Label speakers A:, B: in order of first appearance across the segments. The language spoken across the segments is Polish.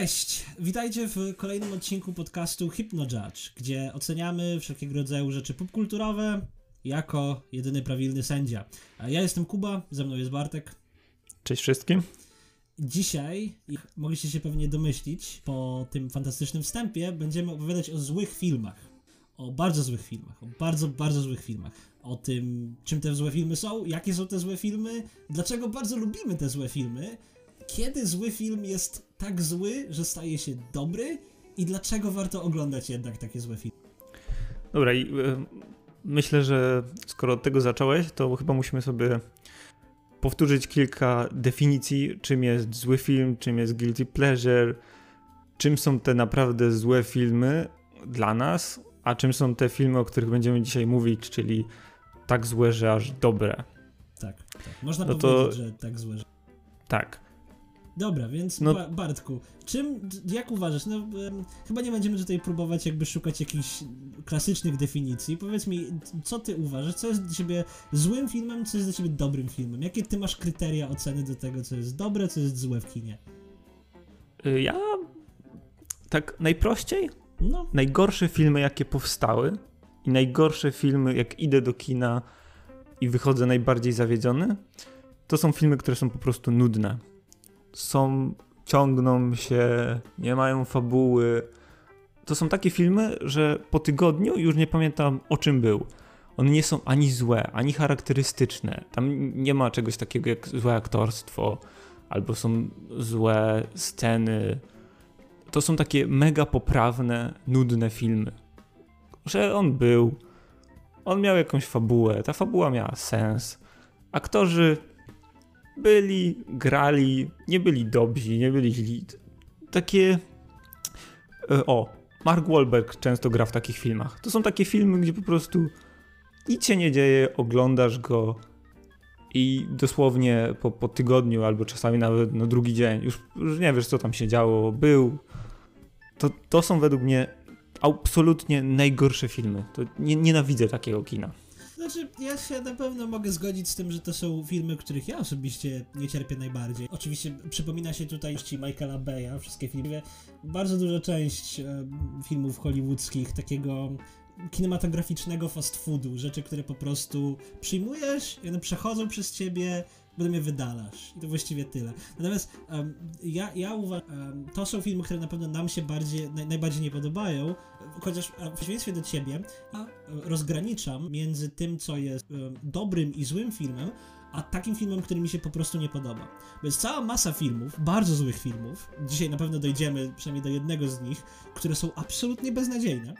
A: Cześć, witajcie w kolejnym odcinku podcastu HypnoJudge, gdzie oceniamy wszelkiego rodzaju rzeczy popkulturowe jako jedyny prawilny sędzia. A Ja jestem Kuba, ze mną jest Bartek.
B: Cześć wszystkim.
A: Dzisiaj, jak mogliście się pewnie domyślić, po tym fantastycznym wstępie będziemy opowiadać o złych filmach. O bardzo złych filmach, o bardzo, bardzo złych filmach. O tym, czym te złe filmy są, jakie są te złe filmy, dlaczego bardzo lubimy te złe filmy, kiedy zły film jest tak zły, że staje się dobry i dlaczego warto oglądać jednak takie złe filmy.
B: Dobra, i y, myślę, że skoro od tego zacząłeś, to chyba musimy sobie powtórzyć kilka definicji, czym jest zły film, czym jest guilty pleasure, czym są te naprawdę złe filmy dla nas, a czym są te filmy, o których będziemy dzisiaj mówić, czyli tak złe, że aż dobre.
A: Tak, tak. Można
B: No
A: powiedzieć,
B: to-
A: że tak złe. Że...
B: Tak.
A: Dobra, więc
B: No-
A: ba- Bartku, czym, jak uważasz, no chyba nie będziemy tutaj próbować jakby szukać jakichś klasycznych definicji. Powiedz mi, co ty uważasz, co jest dla ciebie złym filmem, co jest dla ciebie dobrym filmem? Jakie ty masz kryteria oceny do tego, co jest dobre, co jest złe w kinie?
B: Y, Ja tak najprościej
A: No,
B: najgorsze filmy, jakie powstały i najgorsze filmy, jak idę do kina i wychodzę najbardziej zawiedziony, to są filmy, które są po prostu nudne. Są, ciągną się, nie mają fabuły. To są takie filmy, że po tygodniu już nie pamiętam o czym był. One nie są ani złe, ani charakterystyczne. Tam nie ma czegoś takiego jak złe aktorstwo, albo są złe sceny, to są takie mega poprawne, nudne filmy. Że on był, on miał jakąś fabułę, ta fabuła miała sens. Aktorzy byli, grali, nie byli dobrzy, nie byli źli. Takie. e, O, Mark Wahlberg często gra w takich filmach. To są takie filmy, gdzie po prostu nic się nie dzieje, oglądasz go i dosłownie po, po tygodniu, albo czasami nawet na drugi dzień, już, już nie wiesz, co tam się działo, był. To, to są według mnie absolutnie najgorsze filmy. To nie, nienawidzę takiego kina.
A: Znaczy, ja się na pewno mogę zgodzić z tym, że to są filmy, których ja osobiście nie cierpię najbardziej. Oczywiście przypomina się tutaj ci Michaela Beya, wszystkie filmy. Bardzo duża część e, filmów hollywoodzkich, takiego kinematograficznego fast foodu, rzeczy, które po prostu przyjmujesz one przechodzą przez ciebie, potem je wydalasz. I to właściwie tyle. Natomiast em, ja, ja uważam, em, to są filmy, które na pewno nam się bardziej, naj, najbardziej nie podobają, chociaż w przeciwieństwie do ciebie, ja rozgraniczam między tym, co jest em, dobrym i złym filmem, a takim filmem, który mi się po prostu nie podoba. Bo jest cała masa filmów, bardzo złych filmów, dzisiaj na pewno dojdziemy przynajmniej do jednego z nich, które są absolutnie beznadziejne,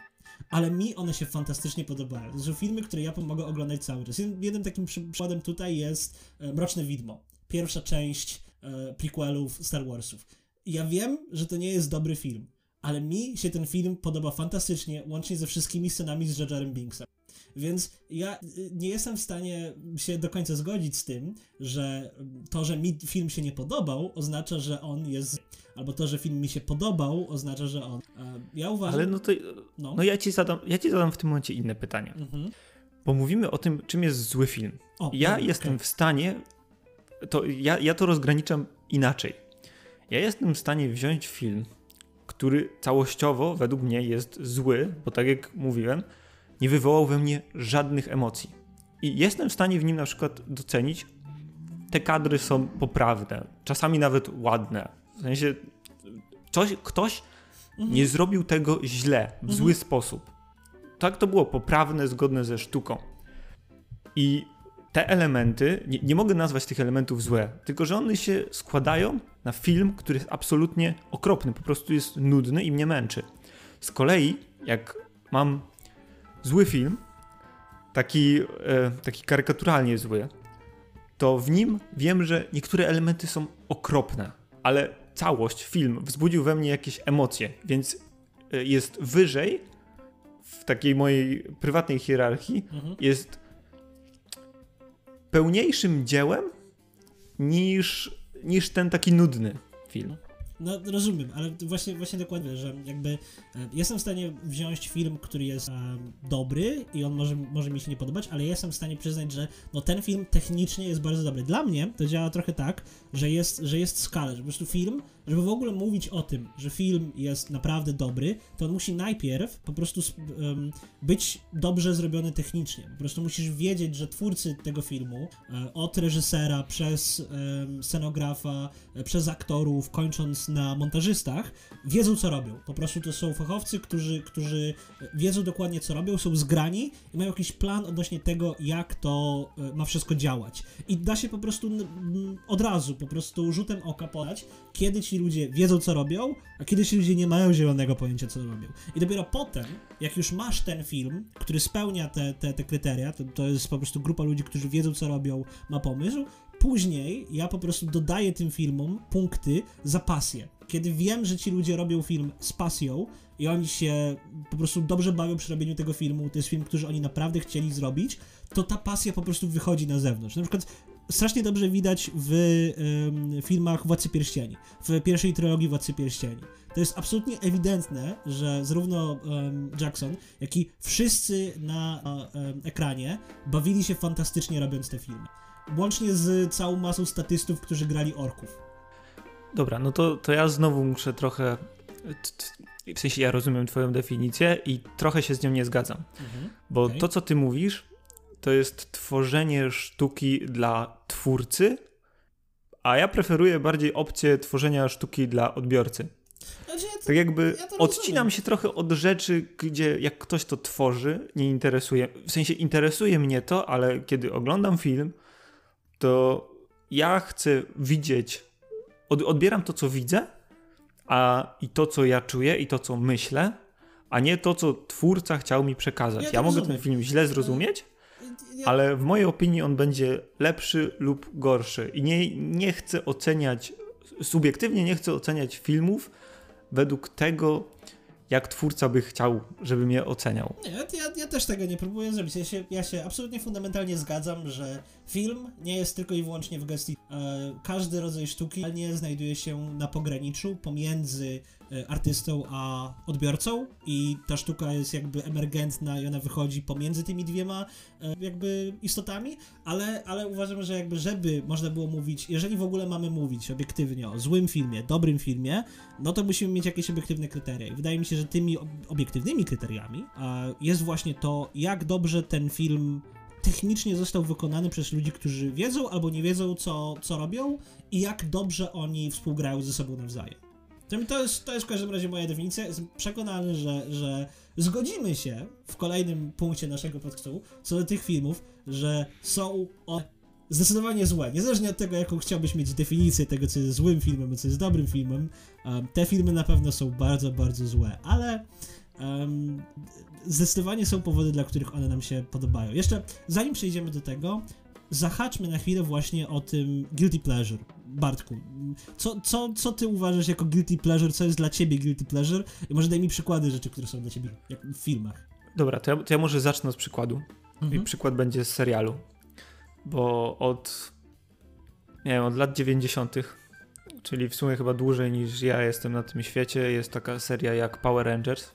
A: ale mi one się fantastycznie podobają. To są filmy, które ja mogę oglądać cały czas. Jednym, takim przy- przykładem tutaj jest e, Mroczne Widmo. Pierwsza część e, prequelów Star Warsów. Ja wiem, że to nie jest dobry film, ale mi się ten film podoba fantastycznie, łącznie ze wszystkimi scenami z Jar Jarem Binksem. Więc ja y, nie jestem w stanie się do końca zgodzić z tym, że to, że mi film się nie podobał, oznacza, że on jest. Albo to, że film mi się podobał, oznacza, że on. Ja uważam.
B: Ale no to.
A: no.
B: No ja ci zadam, ja ci zadam w tym momencie inne pytanie.
A: Mhm.
B: Bo mówimy o tym, czym jest zły film.
A: O,
B: Ja
A: dobra,
B: jestem w stanie. To ja, ja to rozgraniczam inaczej. Ja jestem w stanie wziąć film, który całościowo według mnie jest zły, bo tak jak mówiłem, nie wywołał we mnie żadnych emocji. I jestem w stanie w nim na przykład docenić, te kadry są poprawne, czasami nawet ładne. W sensie coś, ktoś
A: Mhm.
B: nie zrobił tego źle, w zły sposób. Tak to było poprawne, zgodne ze sztuką. I te elementy, nie, nie mogę nazwać tych elementów złe, tylko że one się składają na film, który jest absolutnie okropny, po prostu jest nudny i mnie męczy. Z kolei, jak mam zły film, taki, e, taki karykaturalnie zły, to w nim wiem, że niektóre elementy są okropne, ale całość, film wzbudził we mnie jakieś emocje, więc e, jest wyżej w takiej mojej prywatnej hierarchii,
A: Mhm.
B: jest pełniejszym dziełem niż, niż ten taki nudny film.
A: No rozumiem, ale właśnie, właśnie dokładnie, że jakby e, jestem w stanie wziąć film, który jest e, dobry i on może, może mi się nie podobać, ale jestem w stanie przyznać, że no ten film technicznie jest bardzo dobry. Dla mnie to działa trochę tak, że jest, że jest skala, że po prostu film żeby w ogóle mówić o tym, że film jest naprawdę dobry, to on musi najpierw po prostu um, być dobrze zrobiony technicznie. Po prostu musisz wiedzieć, że twórcy tego filmu, e, od reżysera, przez e, scenografa, e, przez aktorów, kończąc na montażystach, wiedzą co robią. Po prostu to są fachowcy, którzy, którzy wiedzą dokładnie co robią, są zgrani i mają jakiś plan odnośnie tego, jak to e, ma wszystko działać. I da się po prostu od razu, po prostu rzutem oka podać, kiedy ci ludzie wiedzą, co robią, a kiedy ci ludzie nie mają zielonego pojęcia, co robią. I dopiero potem, jak już masz ten film, który spełnia te, te, te kryteria, to, to jest po prostu grupa ludzi, którzy wiedzą, co robią, ma pomysł, później ja po prostu dodaję tym filmom punkty za pasję. Kiedy wiem, że ci ludzie robią film z pasją i oni się po prostu dobrze bawią przy robieniu tego filmu, to jest film, który oni naprawdę chcieli zrobić, to ta pasja po prostu wychodzi na zewnątrz. Na przykład strasznie dobrze widać w um, filmach Władcy Pierścieni, w pierwszej trylogii Władcy Pierścieni. To jest absolutnie ewidentne, że zarówno um, Jackson, jak i wszyscy na um, ekranie bawili się fantastycznie robiąc te filmy. Łącznie z całą masą statystów, którzy grali orków.
B: Dobra, no to, to ja znowu muszę trochę. W sensie ja rozumiem Twoją definicję i trochę się z nią nie zgadzam. Mhm. Bo okay. to, co Ty mówisz, to jest tworzenie sztuki dla twórcy, a ja preferuję bardziej opcję tworzenia sztuki dla odbiorcy. Znaczy, ja to, tak jakby ja odcinam się trochę od rzeczy, gdzie jak ktoś to tworzy, nie interesuje. W sensie interesuje mnie to, ale kiedy oglądam film, to ja chcę widzieć, od, odbieram to, co widzę, a i to, co ja czuję, i to, co myślę, a nie to, co twórca chciał mi przekazać. Ja, ja mogę ten film źle zrozumieć, ale w mojej opinii on będzie lepszy lub gorszy. I nie, nie chcę oceniać, subiektywnie nie chcę oceniać filmów według tego, jak twórca by chciał, żeby mnie oceniał.
A: Nie, ja, ja też tego nie próbuję zrobić. Ja się, ja się absolutnie fundamentalnie zgadzam, że film nie jest tylko i wyłącznie w gestii. E, każdy rodzaj sztuki nie znajduje się na pograniczu pomiędzy artystą a odbiorcą i ta sztuka jest jakby emergentna i ona wychodzi pomiędzy tymi dwiema e, jakby istotami, ale, ale uważam, że jakby żeby można było mówić, jeżeli w ogóle mamy mówić obiektywnie o złym filmie, dobrym filmie, no to musimy mieć jakieś obiektywne kryteria. I wydaje mi się, że tymi obiektywnymi kryteriami jest właśnie to, jak dobrze ten film technicznie został wykonany przez ludzi, którzy wiedzą albo nie wiedzą, co, co robią i jak dobrze oni współgrają ze sobą nawzajem. To jest, to jest w każdym razie moja definicja. Jestem przekonany, że, że zgodzimy się w kolejnym punkcie naszego podcastu co do tych filmów, że są one zdecydowanie złe. Niezależnie od tego, jaką chciałbyś mieć definicję tego, co jest złym filmem, a co jest dobrym filmem, um, te filmy na pewno są bardzo, bardzo złe, ale um, zdecydowanie są powody, dla których one nam się podobają. Jeszcze zanim przejdziemy do tego, zahaczmy na chwilę właśnie o tym guilty pleasure. Bartku, co, co, co ty uważasz jako guilty pleasure, co jest dla ciebie guilty pleasure i może daj mi przykłady rzeczy, które są dla ciebie jak w filmach.
B: Dobra, to ja, to ja może zacznę od przykładu. Mhm. I przykład będzie z serialu. Bo od nie wiem, od lat 90., czyli w sumie chyba dłużej niż ja jestem na tym świecie, jest taka seria jak Power Rangers.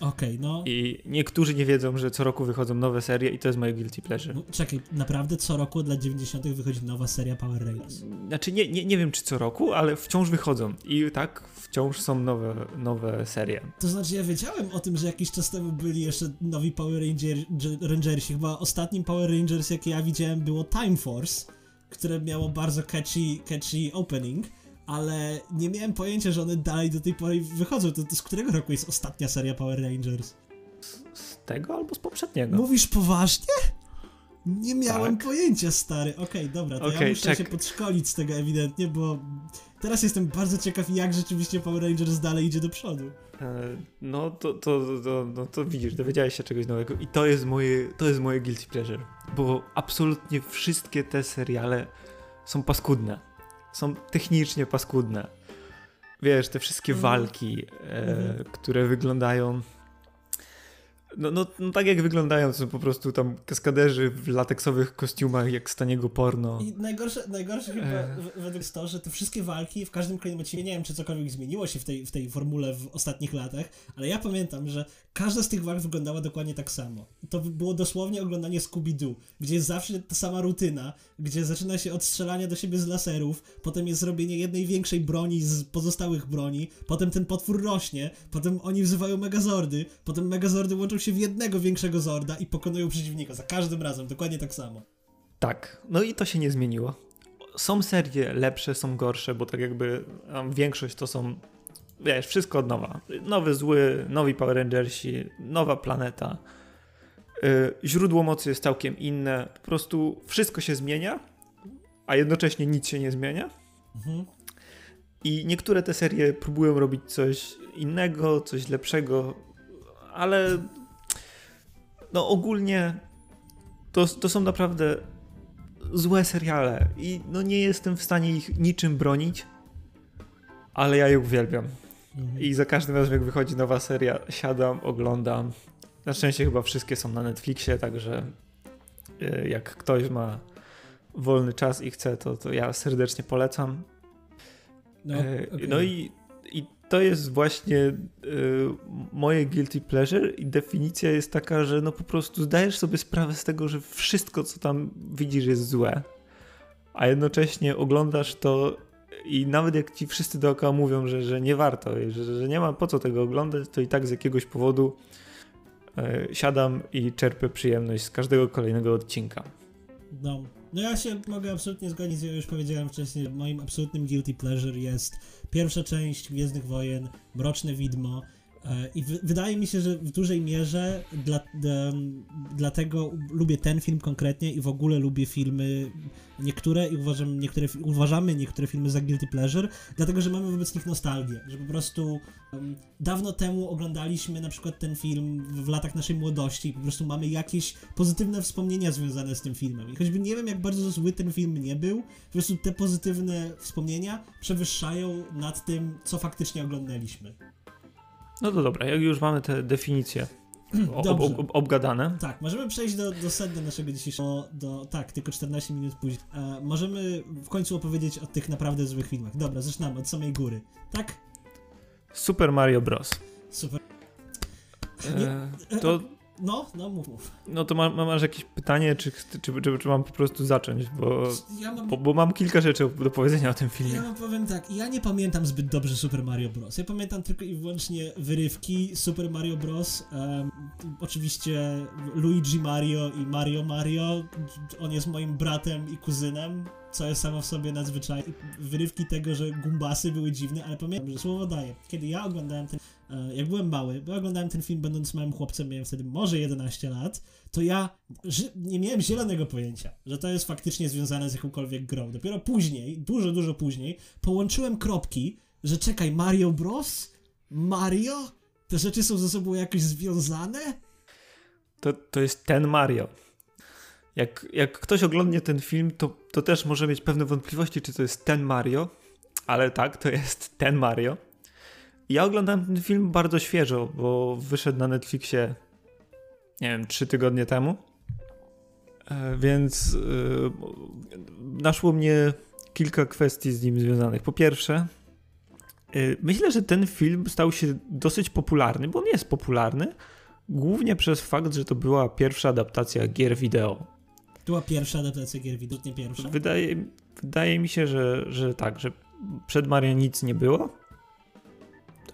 A: Okej, okay, no.
B: I niektórzy nie wiedzą, że co roku wychodzą nowe serie i to jest moje guilty pleasure. No,
A: czekaj, naprawdę co roku dla 90. wychodzi nowa seria Power Rangers?
B: Znaczy nie, nie, nie wiem czy co roku, ale wciąż wychodzą i tak wciąż są nowe, nowe serie.
A: To znaczy ja wiedziałem o tym, że jakiś czas temu byli jeszcze nowi Power Ranger, Rangersi. Chyba ostatnim Power Rangers jakie ja widziałem było Time Force, które miało bardzo catchy, catchy opening ale nie miałem pojęcia, że one dalej do tej pory wychodzą. To, to z którego roku jest ostatnia seria Power Rangers?
B: Z tego albo z poprzedniego.
A: Mówisz poważnie? Nie miałem tak. pojęcia, stary. Okej, okay, dobra, to okay, ja muszę check. się podszkolić z tego ewidentnie, bo teraz jestem bardzo ciekaw, jak rzeczywiście Power Rangers dalej idzie do przodu.
B: E, no to, to, to, no to widzisz, dowiedziałeś się czegoś nowego i to jest moje, to jest moje guilty pleasure, bo absolutnie wszystkie te seriale są paskudne są technicznie paskudne. Wiesz, te wszystkie mm. walki, e, mm. które wyglądają No, no, no tak jak wyglądają, to są po prostu tam kaskaderzy w lateksowych kostiumach jak z taniego porno.
A: I najgorsze, najgorsze chyba
B: E.
A: w- według jest to, że te wszystkie walki w każdym kolejnym odcinku, nie wiem czy cokolwiek zmieniło się w tej, w tej formule w ostatnich latach, ale ja pamiętam, że każda z tych walk wyglądała dokładnie tak samo. To było dosłownie oglądanie Scooby-Doo, gdzie jest zawsze ta sama rutyna, gdzie zaczyna się od strzelania do siebie z laserów, potem jest zrobienie jednej większej broni z pozostałych broni, potem ten potwór rośnie, potem oni wzywają megazordy, potem megazordy łączą się w jednego większego zorda i pokonują przeciwnika. Za każdym razem, dokładnie tak samo.
B: Tak, no i to się nie zmieniło. Są serie lepsze, są gorsze, bo tak jakby większość to są, wiesz, wszystko od nowa. Nowy zły, nowi Power Rangersi, nowa planeta. Y, źródło mocy jest całkiem inne. Po prostu wszystko się zmienia, a jednocześnie nic się nie zmienia.
A: Mhm.
B: I niektóre te serie próbują robić coś innego, coś lepszego, ale no ogólnie to, to są naprawdę złe seriale i no nie jestem w stanie ich niczym bronić, ale ja je uwielbiam.
A: Mhm.
B: I za każdym razem jak wychodzi nowa seria, siadam, oglądam. Na szczęście chyba wszystkie są na Netflixie, także y, jak ktoś ma wolny czas i chce, to, to ja serdecznie polecam.
A: No,
B: E,
A: okej.
B: No i to jest właśnie e, moje guilty pleasure i definicja jest taka, że no po prostu zdajesz sobie sprawę z tego, że wszystko co tam widzisz jest złe, a jednocześnie oglądasz to i nawet jak ci wszyscy dookoła mówią, że, że nie warto, że, że nie ma po co tego oglądać, to i tak z jakiegoś powodu e, siadam i czerpię przyjemność z każdego kolejnego odcinka.
A: No. no ja się mogę absolutnie zgodzić, ja już powiedziałem wcześniej, moim absolutnym guilty pleasure jest pierwsza część Gwiezdnych Wojen, Mroczne Widmo i w, wydaje mi się, że w dużej mierze dla, em, dlatego lubię ten film konkretnie i w ogóle lubię filmy niektóre i uważam niektóre, uważamy niektóre filmy za guilty pleasure, dlatego że mamy wobec nich nostalgię, że po prostu em, dawno temu oglądaliśmy na przykład ten film w latach naszej młodości i po prostu mamy jakieś pozytywne wspomnienia związane z tym filmem. I choćby nie wiem, jak bardzo zły ten film nie był, po prostu te pozytywne wspomnienia przewyższają nad tym, co faktycznie oglądaliśmy.
B: No to dobra, jak już mamy te definicje ob, ob, ob, obgadane,
A: Tak, możemy przejść do, do sedna naszego dzisiejszego, do, tak, tylko 14 minut później. E, możemy w końcu opowiedzieć o tych naprawdę złych filmach. Dobra, zaczynamy od samej góry. Tak?
B: Super Mario Bros.
A: Super.
B: E, to,
A: No, no, mów, mów.
B: no to ma, ma- masz jakieś pytanie, czy, czy, czy, czy mam po prostu zacząć, bo,
A: Ja mam,
B: bo, bo mam kilka rzeczy do powiedzenia o tym filmie.
A: ja powiem tak, ja nie pamiętam zbyt dobrze Super Mario Bros. Ja pamiętam tylko i wyłącznie wyrywki Super Mario Bros. Em, oczywiście Luigi Mario i Mario Mario. On jest moim bratem i kuzynem, co jest samo w sobie nadzwyczajne. Wyrywki tego, że gumbasy były dziwne, ale pamiętam, że słowo daję. Kiedy ja oglądałem ten, e, jak byłem mały, bo ja oglądałem ten film będąc małym chłopcem, miałem wtedy może 11 lat, to ja nie miałem zielonego pojęcia, że to jest faktycznie związane z jakąkolwiek grą. Dopiero później, dużo, dużo później, połączyłem kropki, że czekaj, Mario Bros? Mario? Te rzeczy są ze sobą jakoś związane?
B: To, to jest ten Mario. Jak, jak ktoś oglądnie ten film, to, to też może mieć pewne wątpliwości, czy to jest ten Mario, ale tak, to jest ten Mario. Ja oglądałem ten film bardzo świeżo, bo wyszedł na Netflixie, nie wiem, trzy tygodnie temu. E, Więc e, naszło mnie kilka kwestii z nim związanych. Po pierwsze, e, myślę, że ten film stał się dosyć popularny, bo on jest popularny, głównie przez fakt, że to była pierwsza adaptacja gier wideo.
A: Była pierwsza adaptacja gier wideo, nie pierwsza.
B: Wydaje, wydaje mi się, że, że tak, że przed Mario nic nie było.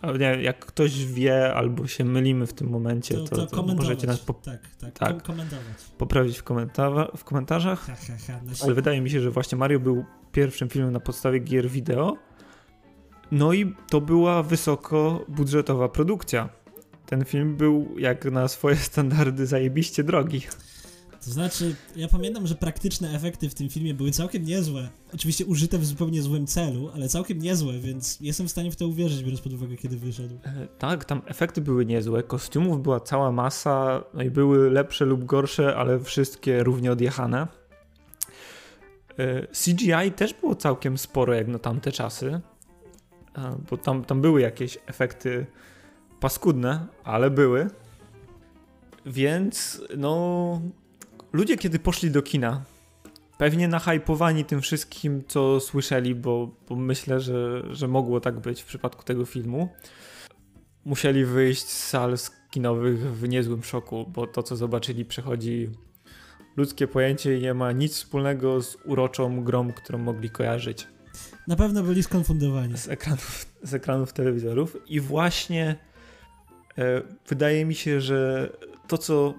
B: Ale nie, jak ktoś wie albo się mylimy w tym momencie,
A: To,
B: to,
A: to,
B: możecie nas po,
A: Tak, tak,
B: Tak.
A: Kom- komentować.
B: poprawić w, w komentarzach.
A: Ha, ha, ha.
B: Ale wydaje mi się, że właśnie Mario był pierwszym filmem na podstawie gier wideo. No i to była wysoko budżetowa produkcja. Ten film był jak na swoje standardy zajebiście drogi.
A: To znaczy, ja pamiętam, że praktyczne efekty w tym filmie były całkiem niezłe. Oczywiście użyte w zupełnie złym celu, ale całkiem niezłe, więc jestem w stanie w to uwierzyć, biorąc pod uwagę, kiedy wyszedł.
B: E, Tak, tam efekty były niezłe, kostiumów była cała masa, no i były lepsze lub gorsze, ale wszystkie równie odjechane. E, CGI też było całkiem sporo jak na tamte czasy, e, bo tam, tam były jakieś efekty paskudne, ale były. Więc no ludzie kiedy poszli do kina, pewnie nahypowani tym wszystkim, co słyszeli, bo, bo myślę, że, że mogło tak być w przypadku tego filmu, musieli wyjść z sal kinowych w niezłym szoku, bo to, co zobaczyli, przechodzi ludzkie pojęcie i nie ma nic wspólnego z uroczą grą, którą mogli kojarzyć.
A: Na pewno byli skonfundowani.
B: Z ekranów, z ekranów telewizorów i właśnie e, wydaje mi się, że to co,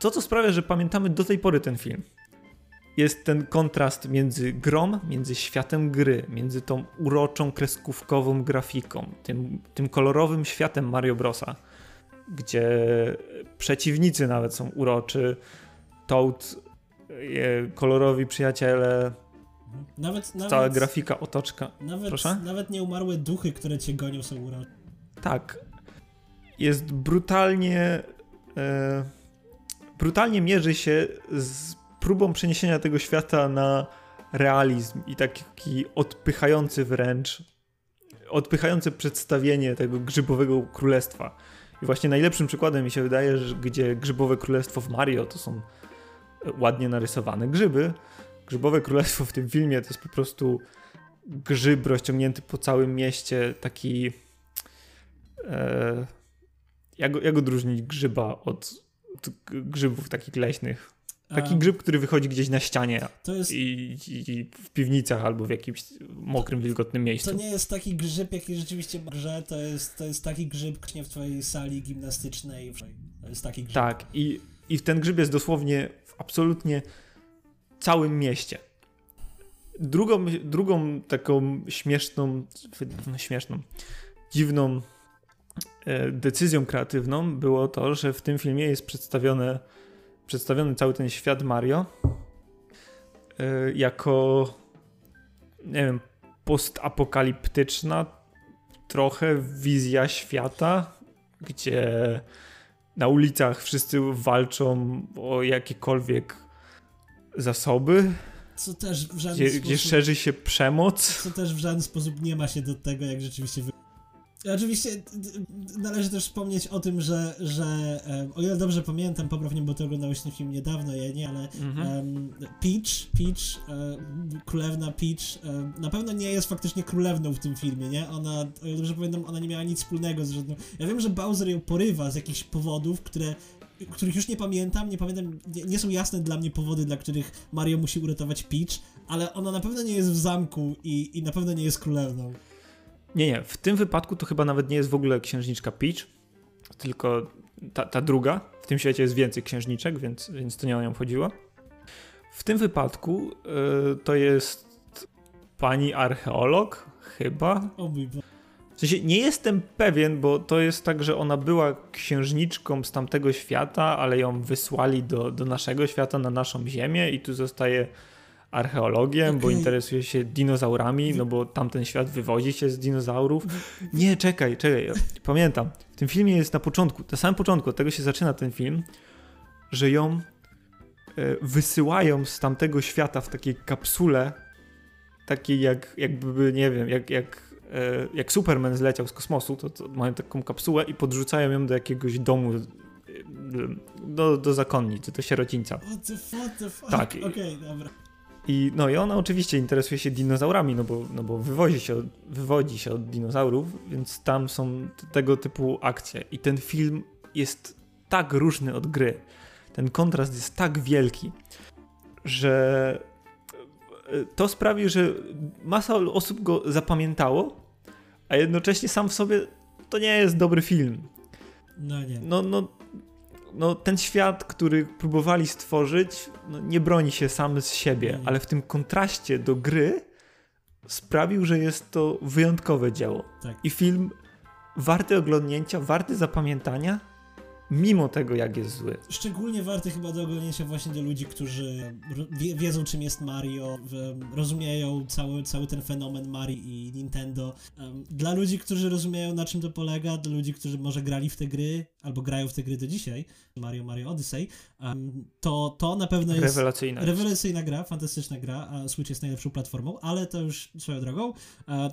B: to, co sprawia, że pamiętamy do tej pory ten film, jest ten kontrast między grą, między światem gry, między tą uroczą, kreskówkową grafiką, tym, tym kolorowym światem Mario Brosa, gdzie przeciwnicy nawet są uroczy, Toad, kolorowi przyjaciele, nawet, nawet, cała grafika, otoczka.
A: Nawet,
B: Proszę?
A: nawet nieumarłe duchy, które cię gonią są urocze.
B: Tak. Jest brutalnie... E, brutalnie mierzy się z próbą przeniesienia tego świata na realizm i taki odpychający wręcz, odpychające przedstawienie tego grzybowego królestwa. I właśnie najlepszym przykładem mi się wydaje, że gdzie grzybowe królestwo w Mario to są ładnie narysowane grzyby. Grzybowe królestwo w tym filmie to jest po prostu grzyb rozciągnięty po całym mieście, taki. E, jak, jak odróżnić grzyba od grzybów takich leśnych? Taki grzyb, który wychodzi gdzieś na ścianie jest... i, i, w piwnicach albo w jakimś mokrym, wilgotnym miejscu.
A: To nie jest taki grzyb, jaki rzeczywiście grze, to jest, to jest taki grzyb w twojej sali gimnastycznej. To jest taki grzyb.
B: Tak, i, i ten grzyb jest dosłownie w absolutnie całym mieście. Drugą, drugą taką śmieszną, no śmieszną, dziwną decyzją kreatywną było to, że w tym filmie jest przedstawione przedstawiony cały ten świat Mario yy, jako nie wiem, postapokaliptyczna trochę wizja świata, gdzie na ulicach wszyscy walczą o jakiekolwiek zasoby.
A: Co też w żaden
B: gdzie,
A: sposób,
B: gdzie szerzy się przemoc.
A: Co też w żaden sposób nie ma się do tego, jak rzeczywiście Oczywiście należy też wspomnieć o tym, że, że um, o ile dobrze pamiętam, poprawnie, bo to oglądałeś ten film niedawno, ja nie, ale um, Peach, Peach, um, królewna Peach, na pewno nie jest faktycznie królewną w tym filmie, nie? Ona, o ile dobrze pamiętam, ona nie miała nic wspólnego z żadną... Ja wiem, że Bowser ją porywa z jakichś powodów, które których już nie pamiętam, nie pamiętam, nie, nie, są jasne dla mnie powody, dla których Mario musi uratować Peach, ale ona na pewno nie jest w zamku i, i na pewno nie jest królewną.
B: Nie, nie. W tym wypadku to chyba nawet nie jest w ogóle księżniczka Peach, tylko ta, ta druga. W tym świecie jest więcej księżniczek, więc, więc to nie o nią chodziło. W tym wypadku yy, to jest pani archeolog, chyba. W sensie nie jestem pewien, bo to jest tak, że ona była księżniczką z tamtego świata, ale ją wysłali do, do naszego świata, na naszą ziemię i tu zostaje archeologiem, bo interesuje się dinozaurami, no bo tamten świat wywodzi się z dinozaurów. Nie, czekaj, czekaj, pamiętam. W tym filmie jest na początku, na samym początku, od tego się zaczyna ten film, że ją e, wysyłają z tamtego świata w takiej kapsule, takiej jak, jakby, nie wiem, jak, jak, e, jak Superman zleciał z kosmosu, to, to mają taką kapsułę i podrzucają ją do jakiegoś domu e, do, do zakonnicy, do sierocińca.
A: What the, what the fuck?
B: Tak.
A: Okej, okay, dobra.
B: I, no i ona oczywiście interesuje się dinozaurami, no bo, no bo wywodzi, się od, wywodzi się od dinozaurów, więc tam są tego typu akcje. I ten film jest tak różny od gry, ten kontrast jest tak wielki, że e, to sprawi, że masa osób go zapamiętało, a jednocześnie sam w sobie to nie jest dobry film.
A: No nie.
B: No, no no, ten świat, który próbowali stworzyć, no, nie broni się sam z siebie, mm. ale w tym kontraście do gry sprawił, że jest to wyjątkowe dzieło.
A: Tak.
B: I film warty oglądnięcia, warty zapamiętania, mimo tego, jak jest zły.
A: Szczególnie warty chyba do oglądnięcia właśnie do ludzi, którzy wie, wiedzą, czym jest Mario, rozumieją cały, cały ten fenomen Mario i Nintendo. Dla ludzi, którzy rozumieją, na czym to polega, dla ludzi, którzy może grali w te gry, albo grają w te gry do dzisiaj, Mario, Mario Odyssey, to, to na pewno jest
B: rewelacyjna,
A: rewelacyjna gra, fantastyczna gra, a Switch jest najlepszą platformą, ale to już swoją drogą.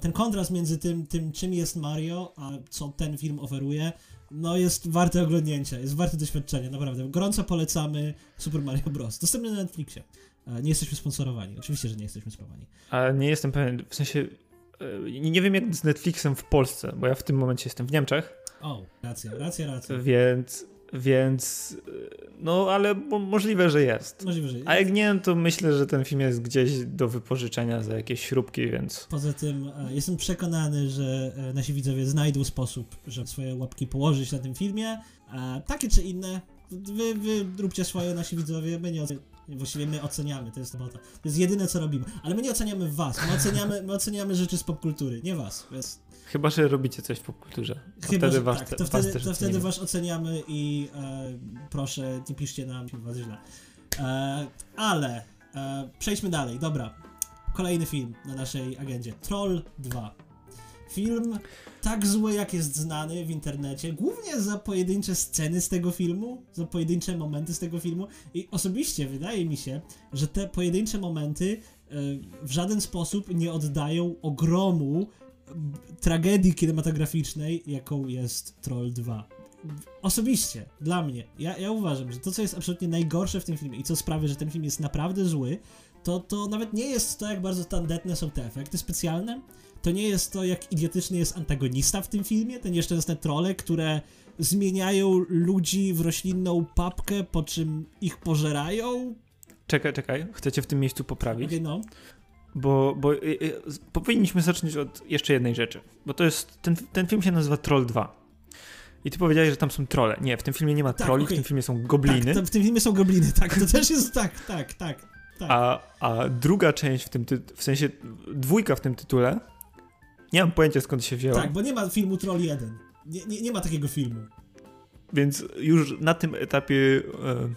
A: Ten kontrast między tym, tym czym jest Mario, a co ten film oferuje, no jest warte oglądnięcia, jest warte doświadczenia, naprawdę. Gorąco polecamy Super Mario Bros. Dostępny na Netflixie. E, Nie jesteśmy sponsorowani. Oczywiście, że nie jesteśmy sponsorowani.
B: A nie jestem pewien, w sensie e, nie wiem jak z Netflixem w Polsce, bo ja w tym momencie jestem w Niemczech,
A: O, racja, racja, racja.
B: więc, więc no ale mo- możliwe, że jest.
A: Możliwe, że
B: A jak nie, to myślę, że ten film jest gdzieś do wypożyczenia za jakieś śrubki, więc
A: Poza tym e, jestem przekonany, że e, nasi widzowie znajdą sposób, żeby swoje łapki położyć na tym filmie. E, takie czy inne. Wy, wy róbcie swoje, nasi widzowie. My nie. Właściwie my oceniamy, to jest robota. To jest jedyne, co robimy. Ale my nie oceniamy was. My oceniamy, my oceniamy rzeczy z popkultury, nie was. Więc
B: chyba, że robicie coś w popkulturze.
A: Chyba,
B: wtedy was,
A: tak, to wtedy, to wtedy was oceniamy i e, proszę, nie piszcie nam was źle. E, ale e, przejdźmy dalej, dobra. Kolejny film na naszej agendzie. Troll 2. Film tak zły, jak jest znany w internecie, głównie za pojedyncze sceny z tego filmu, za pojedyncze momenty z tego filmu. I osobiście wydaje mi się, że te pojedyncze momenty e, w żaden sposób nie oddają ogromu tragedii kinematograficznej, jaką jest Troll 2. Osobiście, dla mnie, ja, ja uważam, że to, co jest absolutnie najgorsze w tym filmie i co sprawia, że ten film jest naprawdę zły, to, to nawet nie jest to, jak bardzo tandetne są te efekty specjalne, to nie jest to, jak idiotyczny jest antagonista w tym filmie, te nieszczęsne trole, które zmieniają ludzi w roślinną papkę, po czym ich pożerają.
B: Czekaj, czekaj, chcecie w tym miejscu poprawić?
A: Okej, no.
B: Bo, bo y, y, powinniśmy zacząć od jeszcze jednej rzeczy. Bo to jest. Ten, ten film się nazywa Troll 2. I ty powiedziałeś, że tam są trole. Nie, w tym filmie nie ma
A: Tak,
B: troli,
A: okej.
B: w tym filmie są gobliny.
A: Tak, to w tym filmie są gobliny, tak, to też jest tak, tak, tak. Tak.
B: A, a druga część w tym ty- w sensie dwójka w tym tytule. Nie mam pojęcia skąd się wzięła.
A: Tak, bo nie ma filmu Troll 1. Nie, nie, nie ma takiego filmu.
B: Więc już na tym etapie e,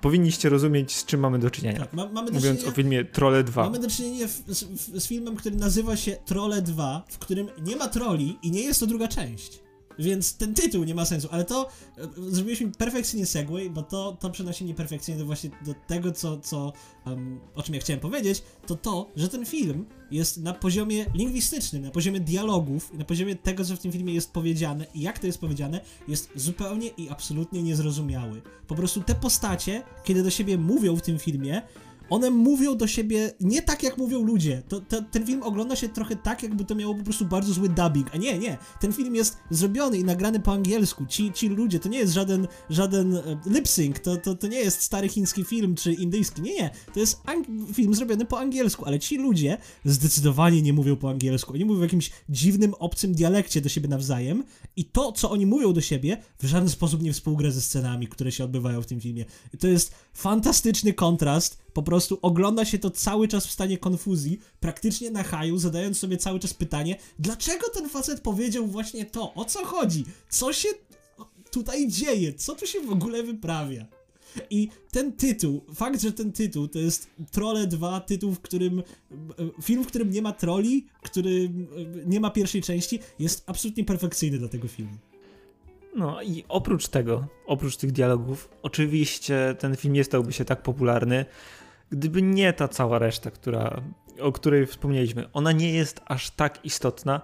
B: powinniście rozumieć, z czym mamy do czynienia.
A: Tak, ma, mamy do
B: Mówiąc
A: czynienia...
B: o filmie Trolle 2.
A: Mamy do czynienia w, z, w, z filmem, który nazywa się Trolle 2, w którym nie ma troli i nie jest to druga część. Więc ten tytuł nie ma sensu, ale to e, zrobiliśmy perfekcyjnie segway, bo to, to przenosi mnie perfekcyjnie do właśnie do tego, co, co em, o czym ja chciałem powiedzieć, to to, że ten film jest na poziomie lingwistycznym, na poziomie dialogów, na poziomie tego, co w tym filmie jest powiedziane i jak to jest powiedziane, jest zupełnie i absolutnie niezrozumiały. Po prostu te postacie, kiedy do siebie mówią w tym filmie, one mówią do siebie nie tak, jak mówią ludzie. To, to, ten film ogląda się trochę tak, jakby to miało po prostu bardzo zły dubbing. A nie, nie. Ten film jest zrobiony i nagrany po angielsku. Ci, ci ludzie, to nie jest żaden, żaden e, lip sync, to, to, to nie jest stary chiński film czy indyjski. Nie, nie. To jest film zrobiony po angielsku, ale ci ludzie zdecydowanie nie mówią po angielsku. Oni mówią w jakimś dziwnym, obcym dialekcie do siebie nawzajem i to, co oni mówią do siebie, w żaden sposób nie współgra ze scenami, które się odbywają w tym filmie. To jest fantastyczny kontrast. Po prostu ogląda się to cały czas w stanie konfuzji, praktycznie na haju, zadając sobie cały czas pytanie, dlaczego ten facet powiedział właśnie to? O co chodzi? Co się tutaj dzieje? Co tu się w ogóle wyprawia? I ten tytuł, fakt, że ten tytuł to jest Trolle 2, tytuł, w którym. Film, w którym nie ma troli, który nie ma pierwszej części, jest absolutnie perfekcyjny dla tego filmu.
B: No i oprócz tego, oprócz tych dialogów, oczywiście ten film nie stałby się tak popularny, gdyby nie ta cała reszta, która, o której wspomnieliśmy. Ona nie jest aż tak istotna,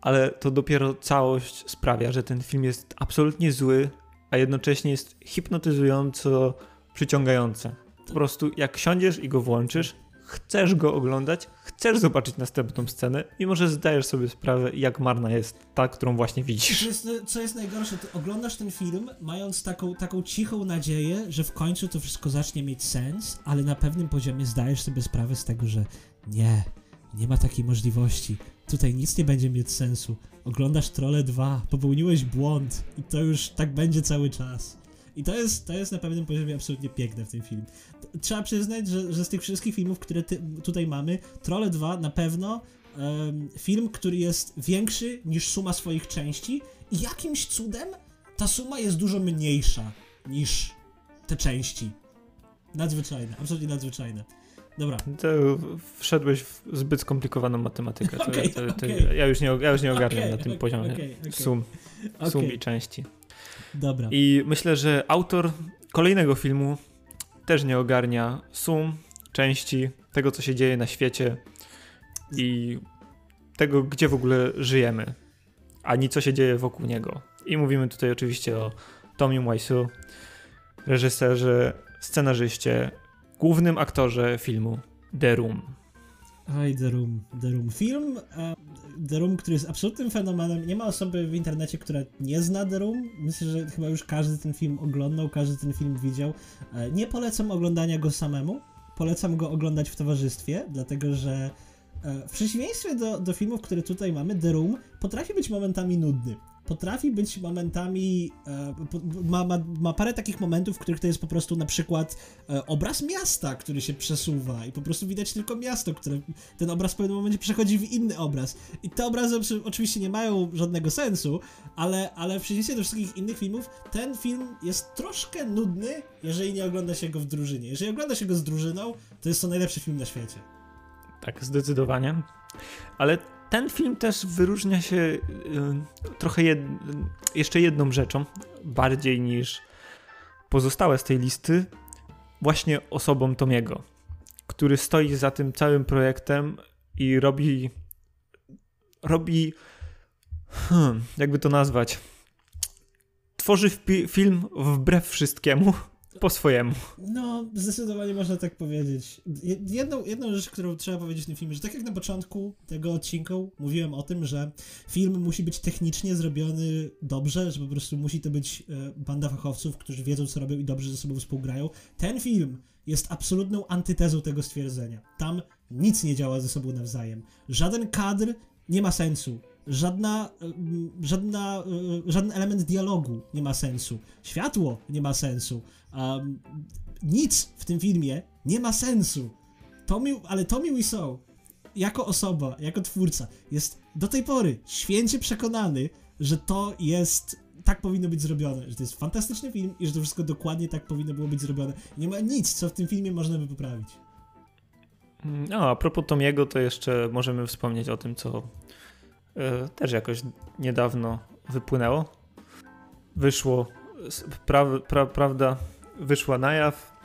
B: ale to dopiero całość sprawia, że ten film jest absolutnie zły, a jednocześnie jest hipnotyzująco przyciągający. Po prostu jak siądziesz i go włączysz, chcesz go oglądać, chcesz zobaczyć następną scenę, mimo że zdajesz sobie sprawę, jak marna jest ta, którą właśnie
A: Co
B: widzisz.
A: jest, co jest najgorsze, ty oglądasz ten film, mając taką, taką cichą nadzieję, że w końcu to wszystko zacznie mieć sens, ale na pewnym poziomie zdajesz sobie sprawę z tego, że nie, nie ma takiej możliwości. Tutaj nic nie będzie mieć sensu. Oglądasz Trolle 2, popełniłeś błąd i to już tak będzie cały czas. I to jest, to jest na pewnym poziomie absolutnie piękne w tym filmie. Trzeba przyznać, że, że z tych wszystkich filmów, które ty, tutaj mamy, Trolle 2 na pewno em, film, który jest większy niż suma swoich części i jakimś cudem ta suma jest dużo mniejsza niż te części. Nadzwyczajne, absolutnie nadzwyczajne. Dobra,
B: To wszedłeś w zbyt skomplikowaną matematykę. To,
A: Okej,
B: to, to,
A: okej.
B: Ja już nie, ja już nie ogarniam
A: Okej,
B: na tym poziomie sum, sum i części.
A: Dobra.
B: I myślę, że autor kolejnego filmu też nie ogarnia sum, części, tego co się dzieje na świecie i tego, gdzie w ogóle żyjemy, ani co się dzieje wokół niego. I mówimy tutaj oczywiście o Tomie Wiseau, reżyserze, scenarzyście, głównym aktorze filmu The Room.
A: Oj, The Room. The Room. Film e, The Room, który jest absolutnym fenomenem. Nie ma osoby w internecie, która nie zna The Room. Myślę, że chyba już każdy ten film oglądał, każdy ten film widział. E, nie polecam oglądania go samemu. Polecam go oglądać w towarzystwie, dlatego że e, w przeciwieństwie do, do filmów, które tutaj mamy, The Room potrafi być momentami nudny potrafi być momentami, e, ma, ma, ma parę takich momentów, w których to jest po prostu na przykład e, obraz miasta, który się przesuwa i po prostu widać tylko miasto, które ten obraz w pewnym momencie przechodzi w inny obraz. I te obrazy oczywiście nie mają żadnego sensu, ale, ale w przeciwieństwie do wszystkich innych filmów, ten film jest troszkę nudny, jeżeli nie ogląda się go w drużynie. Jeżeli ogląda się go z drużyną, to jest to najlepszy film na świecie.
B: Tak, zdecydowanie. Ale ten film też wyróżnia się y, trochę jed, jeszcze jedną rzeczą, bardziej niż pozostałe z tej listy, właśnie osobą Tomiego, który stoi za tym całym projektem i robi robi hmm, jakby to nazwać tworzy film wbrew wszystkiemu po swojemu.
A: No, zdecydowanie można tak powiedzieć. Jedną, jedną rzecz, którą trzeba powiedzieć w tym filmie, że tak jak na początku tego odcinka mówiłem o tym, że film musi być technicznie zrobiony dobrze, że po prostu musi to być e, banda fachowców, którzy wiedzą, co robią i dobrze ze sobą współgrają. Ten film jest absolutną antytezą tego stwierdzenia. Tam nic nie działa ze sobą nawzajem. Żaden kadr nie ma sensu żadna, żadna, e, żaden element dialogu nie ma sensu. Światło nie ma sensu. Um, nic w tym filmie nie ma sensu. Tommy, ale Tommy Wiseau jako osoba, jako twórca jest do tej pory święcie przekonany, że to jest tak powinno być zrobione, że to jest fantastyczny film i że to wszystko dokładnie tak powinno było być zrobione. Nie ma nic, co w tym filmie można by poprawić.
B: No, a propos Tomiego, to jeszcze możemy wspomnieć o tym, co też jakoś niedawno wypłynęło. Wyszło, pra, pra, prawda, wyszła na jaw.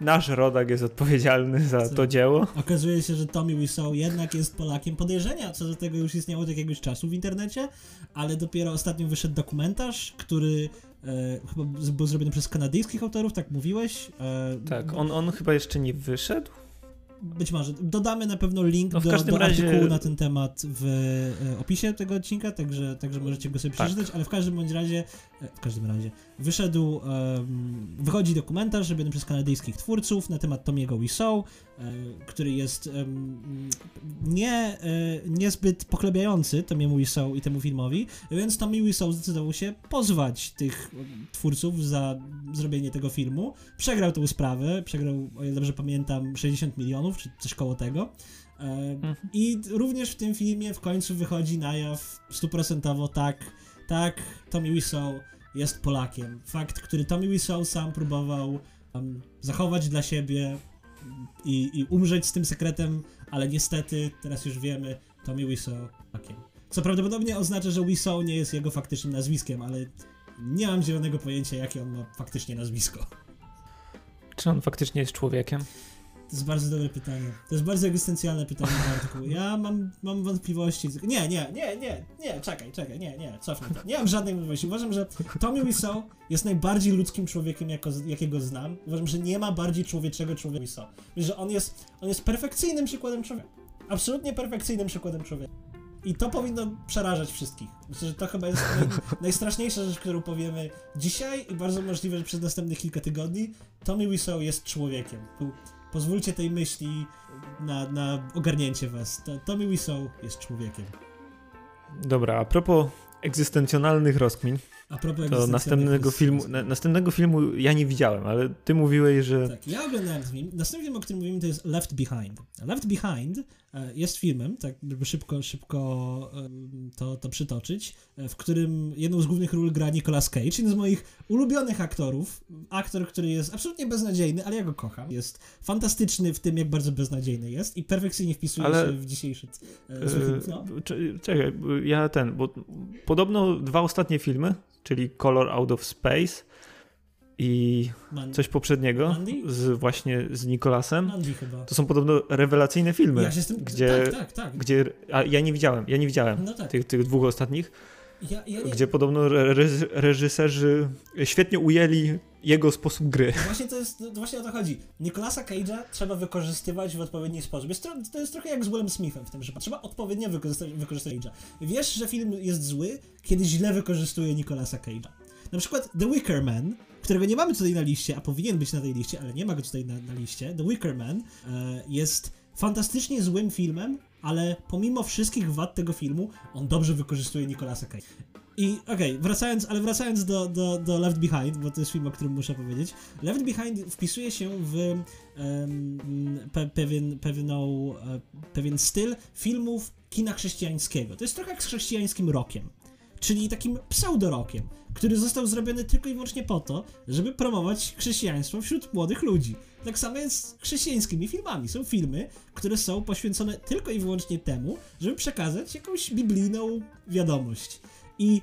B: Nasz rodak jest odpowiedzialny za to dzieło.
A: Okazuje się, że Tommy Wiseau jednak jest Polakiem. Podejrzenia co do tego już istniało od jakiegoś czasu w internecie, ale dopiero ostatnio wyszedł dokumentarz, który e, chyba był zrobiony przez kanadyjskich autorów, tak mówiłeś.
B: E, tak, on, on chyba jeszcze nie wyszedł.
A: Być może. Dodamy na pewno link no do, do razie... artykułu na ten temat w e, opisie tego odcinka, także, także możecie go sobie tak. przeczytać, ale w każdym bądź razie, w każdym razie, wyszedł, um, wychodzi dokumentarz robiony przez kanadyjskich twórców na temat Tomiego Wiseau, e, który jest um, nie, e, niezbyt poklebiający Tomiemu Wiseau i temu filmowi, więc Tommy Wiseau zdecydował się pozwać tych twórców za zrobienie tego filmu. Przegrał tę sprawę, przegrał, o ile dobrze pamiętam, 60 milionów, czy coś koło tego. E, mhm. I również w tym filmie w końcu wychodzi na jaw stuprocentowo tak, tak, Tommy Wiseau jest Polakiem. Fakt, który Tommy Wiseau sam próbował um, zachować dla siebie i, i umrzeć z tym sekretem, ale niestety teraz już wiemy, Tommy Wiseau Polakiem. Co prawdopodobnie oznacza, że Wiseau nie jest jego faktycznym nazwiskiem, ale nie mam zielonego pojęcia, jakie on ma faktycznie nazwisko.
B: Czy on faktycznie jest człowiekiem?
A: To jest bardzo dobre pytanie. To jest bardzo egzystencjalne pytanie, Bartku. Ja mam, mam wątpliwości. Nie, nie, nie, nie, nie, czekaj, czekaj, nie, nie, cofnij to. Nie mam żadnej wątpliwości. Uważam, że Tommy Wiseau jest najbardziej ludzkim człowiekiem, jako, jakiego znam. Uważam, że nie ma bardziej człowieczego człowieka Wiseau. Myślę, że on jest, on jest perfekcyjnym przykładem człowieka. Absolutnie perfekcyjnym przykładem człowieka. I to powinno przerażać wszystkich. Myślę, że to chyba jest naj, najstraszniejsza rzecz, którą powiemy dzisiaj i bardzo możliwe, że przez następnych kilka tygodni Tommy Wiseau jest człowiekiem. Pozwólcie tej myśli na, na ogarnięcie was. To Tommy Wiseau jest człowiekiem.
B: Dobra, a propos egzystencjonalnych rozkmin,
A: a propos
B: to następnego filmu, na, następnego filmu ja nie widziałem, ale ty mówiłeś, że...
A: Tak, ja oglądałem ten film. Następny film, o którym mówimy, to jest Left Behind. Left Behind e, jest filmem, tak żeby szybko, szybko to, to przytoczyć, e, w którym jedną z głównych ról gra Nicolas Cage, jeden z moich ulubionych aktorów. Aktor, który jest absolutnie beznadziejny, ale ja go kocham. Jest fantastyczny w tym, jak bardzo beznadziejny jest i perfekcyjnie wpisuje ale... się w dzisiejszy yy, no.
B: Czekaj, ja ten, bo podobno dwa ostatnie filmy czyli Color Out of Space i coś poprzedniego z właśnie z Nikolasem. To są podobno rewelacyjne filmy. Ja
A: jestem... gdzie, tak, tak, tak.
B: Gdzie, a ja nie widziałem, ja nie widziałem no tak. tych, tych dwóch ostatnich.
A: Ja, ja
B: gdzie podobno re- reżyserzy świetnie ujęli jego sposób gry.
A: Właśnie to jest, to właśnie o to chodzi. Nicolasa Cage'a trzeba wykorzystywać w odpowiedni sposób. Jest to jest trochę jak z Willem Smithem w tym przypadku. Trzeba odpowiednio wykorzystać, wykorzystać Cage'a. Wiesz, że film jest zły, kiedy źle wykorzystuje Nicolasa Cage'a. Na przykład The Wicker Man, którego nie mamy tutaj na liście, a powinien być na tej liście, ale nie ma go tutaj na, na liście. The Wicker Man e, jest fantastycznie złym filmem, ale pomimo wszystkich wad tego filmu, on dobrze wykorzystuje Nicolasa Cage. I okej, okay, wracając, ale wracając do, do, do Left Behind, bo to jest film, o którym muszę powiedzieć. Left Behind wpisuje się w um, pe, pewien, pewną, e, pewien styl filmów kina chrześcijańskiego. To jest trochę jak z chrześcijańskim rokiem, czyli takim pseudorokiem, który został zrobiony tylko i wyłącznie po to, żeby promować chrześcijaństwo wśród młodych ludzi. Tak samo jest z chrześcijańskimi filmami. Są filmy, które są poświęcone tylko i wyłącznie temu, żeby przekazać jakąś biblijną wiadomość. I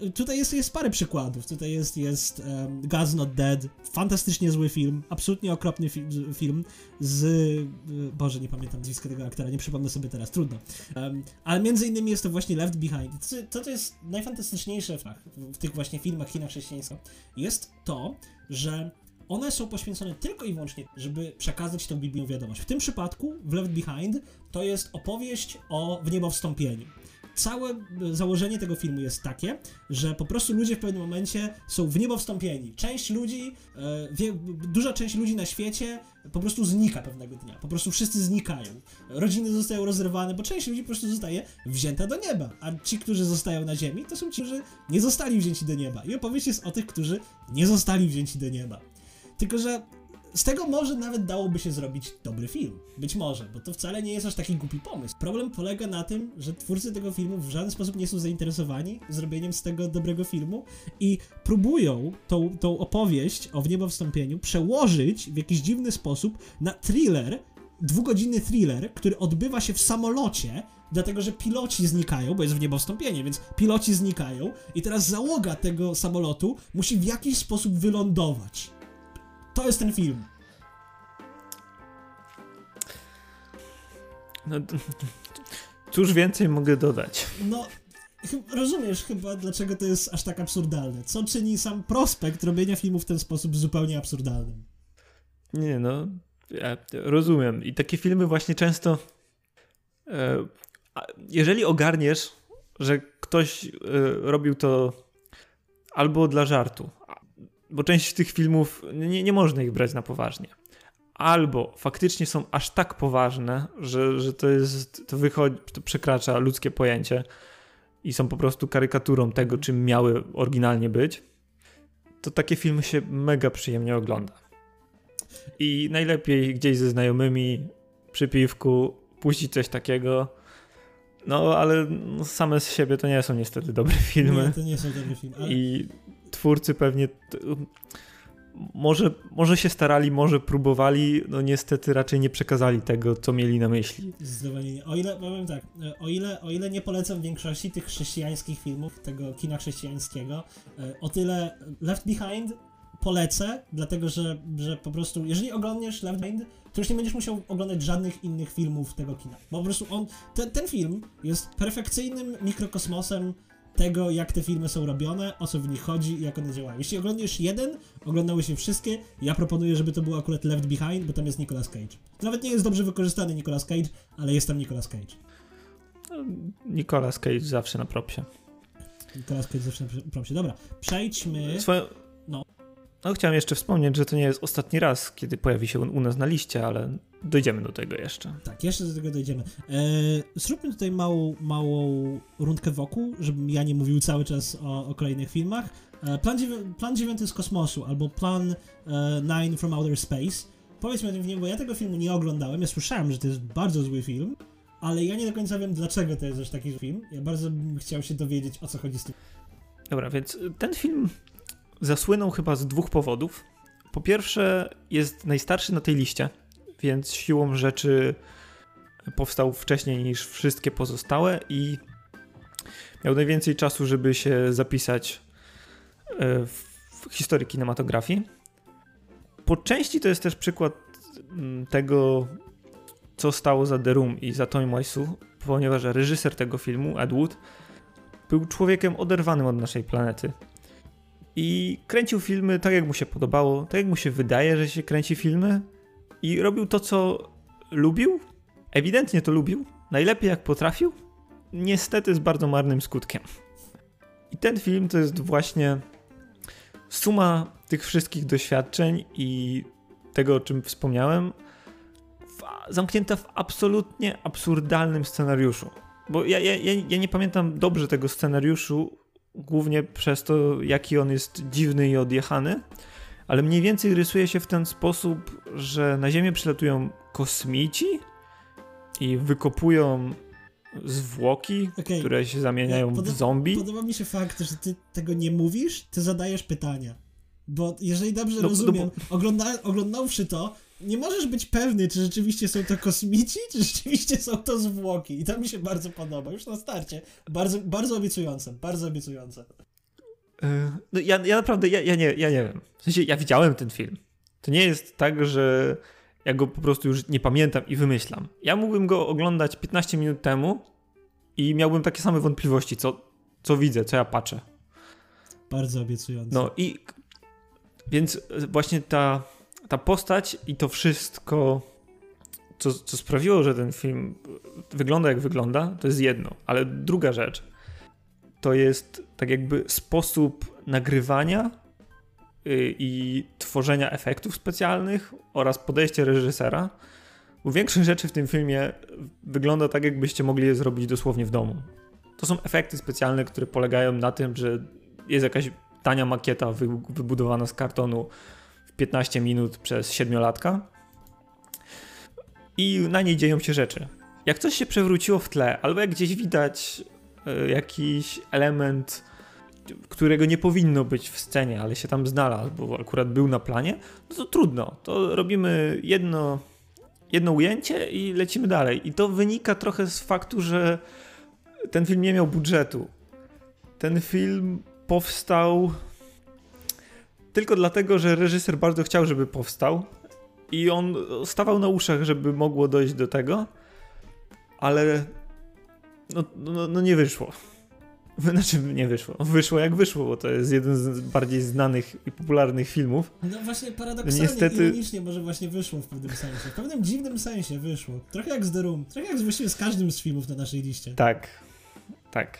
A: e, tutaj jest, jest parę przykładów. Tutaj jest, jest um, God's Not Dead, fantastycznie zły film, absolutnie okropny fi film z... E, Boże, nie pamiętam nazwiska tego aktora, nie przypomnę sobie teraz, trudno. Um, ale między innymi jest to właśnie Left Behind. To, to jest najfantastyczniejsze w, w tych właśnie filmach China chrześcijańska. Jest to, że one są poświęcone tylko i wyłącznie, żeby przekazać tę biblijną wiadomość. W tym przypadku w Left Behind to jest opowieść o wniebowstąpieniu całe założenie tego filmu jest takie, że po prostu ludzie w pewnym momencie są w niebo wstąpieni. Część ludzi, e, wie, duża część ludzi na świecie po prostu znika pewnego dnia. Po prostu wszyscy znikają. Rodziny zostają rozrywane, bo część ludzi po prostu zostaje wzięta do nieba. A ci, którzy zostają na ziemi, to są ci, którzy nie zostali wzięci do nieba. I opowieść jest o tych, którzy nie zostali wzięci do nieba. Tylko, że z tego może nawet dałoby się zrobić dobry film. Być może, bo to wcale nie jest aż taki głupi pomysł. Problem polega na tym, że twórcy tego filmu w żaden sposób nie są zainteresowani zrobieniem z tego dobrego filmu i próbują tą, tą opowieść o wniebowstąpieniu przełożyć w jakiś dziwny sposób na thriller, dwugodzinny thriller, który odbywa się w samolocie, dlatego że piloci znikają, bo jest w niebo wstąpienie, więc piloci znikają i teraz załoga tego samolotu musi w jakiś sposób wylądować. To jest ten film.
B: No, cóż więcej mogę dodać?
A: No, rozumiesz chyba, dlaczego to jest aż tak absurdalne. Co czyni sam prospekt robienia filmu w ten sposób zupełnie absurdalnym?
B: Nie, no, ja rozumiem. I takie filmy właśnie często. E, jeżeli ogarniesz, że ktoś e, robił to albo dla żartu, bo część tych filmów nie, nie można ich brać na poważnie. Albo faktycznie są aż tak poważne, że, że to jest, to wychodzi, to przekracza ludzkie pojęcie i są po prostu karykaturą tego, czym miały oryginalnie być, to takie filmy się mega przyjemnie ogląda. I najlepiej gdzieś ze znajomymi przy piwku puścić coś takiego. No, ale same z siebie to nie są niestety dobre filmy.
A: Nie, to nie są dobre filmy. Ale...
B: I twórcy pewnie może, może się starali, może próbowali, no niestety raczej nie przekazali tego, co mieli na myśli.
A: Zdecydowanie nie. O ile, powiem tak, o ile, o ile nie polecam większości tych chrześcijańskich filmów, tego kina chrześcijańskiego, e, o tyle Left Behind polecę, dlatego że, że po prostu, jeżeli oglądniesz Left Behind, to już nie będziesz musiał oglądać żadnych innych filmów tego kina. Bo po prostu on, ten, ten film jest perfekcyjnym mikrokosmosem tego, jak te filmy są robione, o co w nich chodzi i jak one działają. Jeśli oglądasz jeden, oglądały się wszystkie, ja proponuję, żeby to było akurat Left Behind, bo tam jest Nicolas Cage. Nawet nie jest dobrze wykorzystany Nicolas Cage, ale jest tam Nicolas Cage.
B: No, Nicolas Cage zawsze na propsie.
A: Nicolas Cage zawsze na propsie. Dobra, przejdźmy...
B: Swoją... No. No, chciałem jeszcze wspomnieć, że to nie jest ostatni raz, kiedy pojawi się u nas na liście, ale Dojdziemy do tego jeszcze.
A: Tak, jeszcze do tego dojdziemy. Eee, zróbmy tutaj małą, małą rundkę wokół, żebym ja nie mówił cały czas o, o kolejnych filmach. Eee, plan, dziewię- plan 9 z kosmosu, albo Plan e, 9 from Outer Space. Powiedzmy o tym filmie, bo ja tego filmu nie oglądałem. Ja słyszałem, że to jest bardzo zły film, ale ja nie do końca wiem, dlaczego to jest aż taki film. Ja bardzo bym chciał się dowiedzieć, o co chodzi z tym.
B: Dobra, więc ten film zasłynął chyba z dwóch powodów. Po pierwsze, jest najstarszy na tej liście więc siłą rzeczy powstał wcześniej niż wszystkie pozostałe i miał najwięcej czasu, żeby się zapisać e, w historii kinematografii. Po części to jest też przykład mm, tego, co stało za The Room i za Wiseau, ponieważ reżyser tego filmu, Ed Wood, był człowiekiem oderwanym od naszej planety. I kręcił filmy tak, jak mu się podobało, tak jak mu się wydaje, że się kręci filmy. I robił to, co lubił. Ewidentnie to lubił. Najlepiej jak potrafił. Niestety z bardzo marnym skutkiem. I ten film to jest właśnie suma tych wszystkich doświadczeń i tego, o czym wspomniałem, w, zamknięta w absolutnie absurdalnym scenariuszu. Bo ja, ja, ja nie pamiętam dobrze tego scenariuszu, głównie przez to, jaki on jest dziwny i odjechany, ale mniej więcej rysuje się w ten sposób, że na Ziemię przylatują kosmici i wykopują zwłoki, okay. które się zamieniają w zombie.
A: Podoba mi się fakt, że ty tego nie mówisz, ty zadajesz pytania. Bo jeżeli dobrze no, rozumiem, no, bo... ogląda, oglądałszy to, nie możesz być pewny, czy rzeczywiście są to kosmici, czy rzeczywiście są to zwłoki. I to mi się bardzo podoba, już na starcie. Bardzo, bardzo obiecujące, bardzo obiecujące.
B: E, no ja, ja naprawdę, ja, ja, nie, ja nie wiem. W sensie, ja widziałem ten film. To nie jest tak, że ja go po prostu już nie pamiętam i wymyślam. Ja mógłbym go oglądać 15 minut temu i miałbym takie same wątpliwości, co, co widzę, co ja patrzę.
A: Bardzo obiecujące.
B: No i więc właśnie ta ta postać i to wszystko, co, co sprawiło, że ten film wygląda jak wygląda, to jest jedno. Ale druga rzecz to jest tak jakby sposób nagrywania y, i tworzenia efektów specjalnych oraz podejście reżysera. Bo większość rzeczy w tym filmie wygląda tak, jakbyście mogli je zrobić dosłownie w domu. To są efekty specjalne, które polegają na tym, że jest jakaś tania makieta wybudowana z kartonu 15 minut przez siedmiolatka i na niej dzieją się rzeczy. Jak coś się przewróciło w tle, albo jak gdzieś widać y, jakiś element, którego nie powinno być w scenie, ale się tam znalazł, bo akurat był na planie, no to trudno. To robimy jedno, jedno ujęcie i lecimy dalej. I to wynika trochę z faktu, że ten film nie miał budżetu. Ten film powstał tylko dlatego, że reżyser bardzo chciał, żeby powstał i on stawał na uszach, żeby mogło dojść do tego, ale no, no, no nie wyszło. Znaczy nie wyszło. Wyszło jak wyszło, bo to jest jeden z bardziej znanych i popularnych filmów.
A: No właśnie paradoksalnie, Niestety... ironicznie może właśnie wyszło w pewnym sensie. W pewnym dziwnym sensie wyszło. Trochę jak z The Room. Trochę jak właściwie z każdym z filmów na naszej liście.
B: Tak. Tak.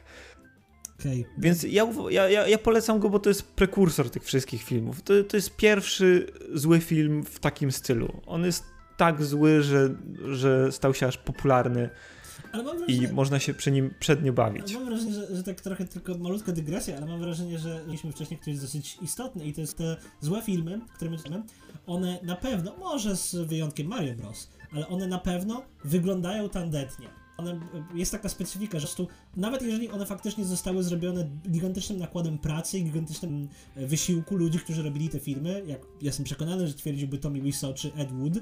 B: Okay. Więc ja, ja, ja, polecam go, bo to jest prekursor tych wszystkich filmów. To, to jest pierwszy zły film w takim stylu. On jest tak zły, że, że stał się aż popularny. Wrażenie, I można się przy nim przednio bawić.
A: Mam wrażenie, że, że tak trochę tylko malutka dygresja, ale mam wrażenie, że mieliśmy wcześniej ktoś dosyć istotny i to jest te złe filmy, które my one na pewno, może z wyjątkiem Mario Bros, ale one na pewno wyglądają tandetnie one, jest taka specyfika, że tu, nawet jeżeli one faktycznie zostały zrobione gigantycznym nakładem pracy i gigantycznym e, wysiłku ludzi, którzy robili te filmy, jak jestem przekonany, że twierdziłby Tommy Wiseau czy Ed Wood,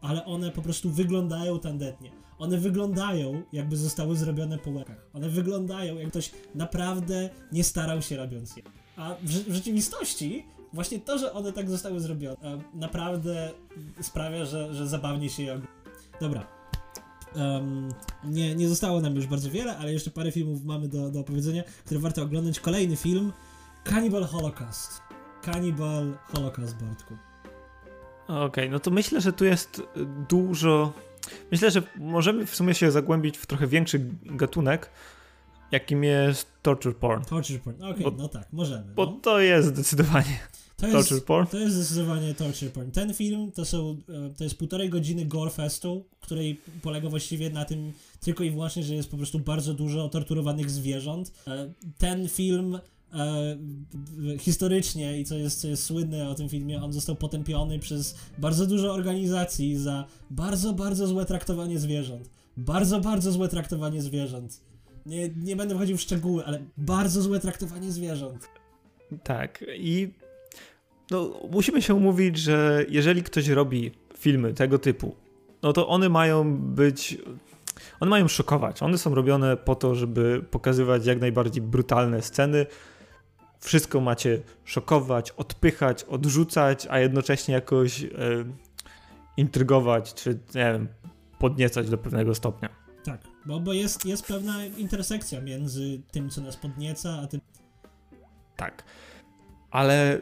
A: ale one po prostu wyglądają tandetnie. One wyglądają, jakby zostały zrobione po łebkach. One wyglądają, jak ktoś naprawdę nie starał się robiąc je. A w, w rzeczywistości właśnie to, że one tak zostały zrobione, naprawdę sprawia, że, że zabawnie się je Dobra, Um, nie, nie zostało nam już bardzo wiele, ale jeszcze parę filmów mamy do, do opowiedzenia, które warto oglądać. Kolejny film Cannibal Holocaust. Cannibal Holocaust, Bartku.
B: Okej, okay, no to myślę, że tu jest dużo. Myślę, że możemy w sumie się zagłębić w trochę większy gatunek, jakim jest torture porn.
A: Torture porn, okej, okay, no tak, możemy.
B: Bo no. to jest zdecydowanie
A: to jest, torture porn? To jest zdecydowanie torture porn. Ten film to są, e, to jest półtorej godziny gore festu, której polega właściwie na tym tylko i wyłącznie, że jest po prostu bardzo dużo torturowanych zwierząt. E, ten film e, historycznie i co jest, co jest słynne o tym filmie, on został potępiony przez bardzo dużo organizacji za bardzo, bardzo złe traktowanie zwierząt. Bardzo, bardzo złe traktowanie zwierząt. Nie, nie będę wchodził w szczegóły, ale bardzo złe traktowanie zwierząt.
B: Tak, i no, musimy się umówić, że jeżeli ktoś robi filmy tego typu, no to one mają być. One mają szokować. One są robione po to, żeby pokazywać jak najbardziej brutalne sceny. Wszystko macie szokować, odpychać, odrzucać, a jednocześnie jakoś e, intrygować, czy nie wiem, podniecać do pewnego stopnia.
A: Tak, Bo, bo jest, jest pewna intersekcja między tym, co nas podnieca, a tym...
B: Tak. Ale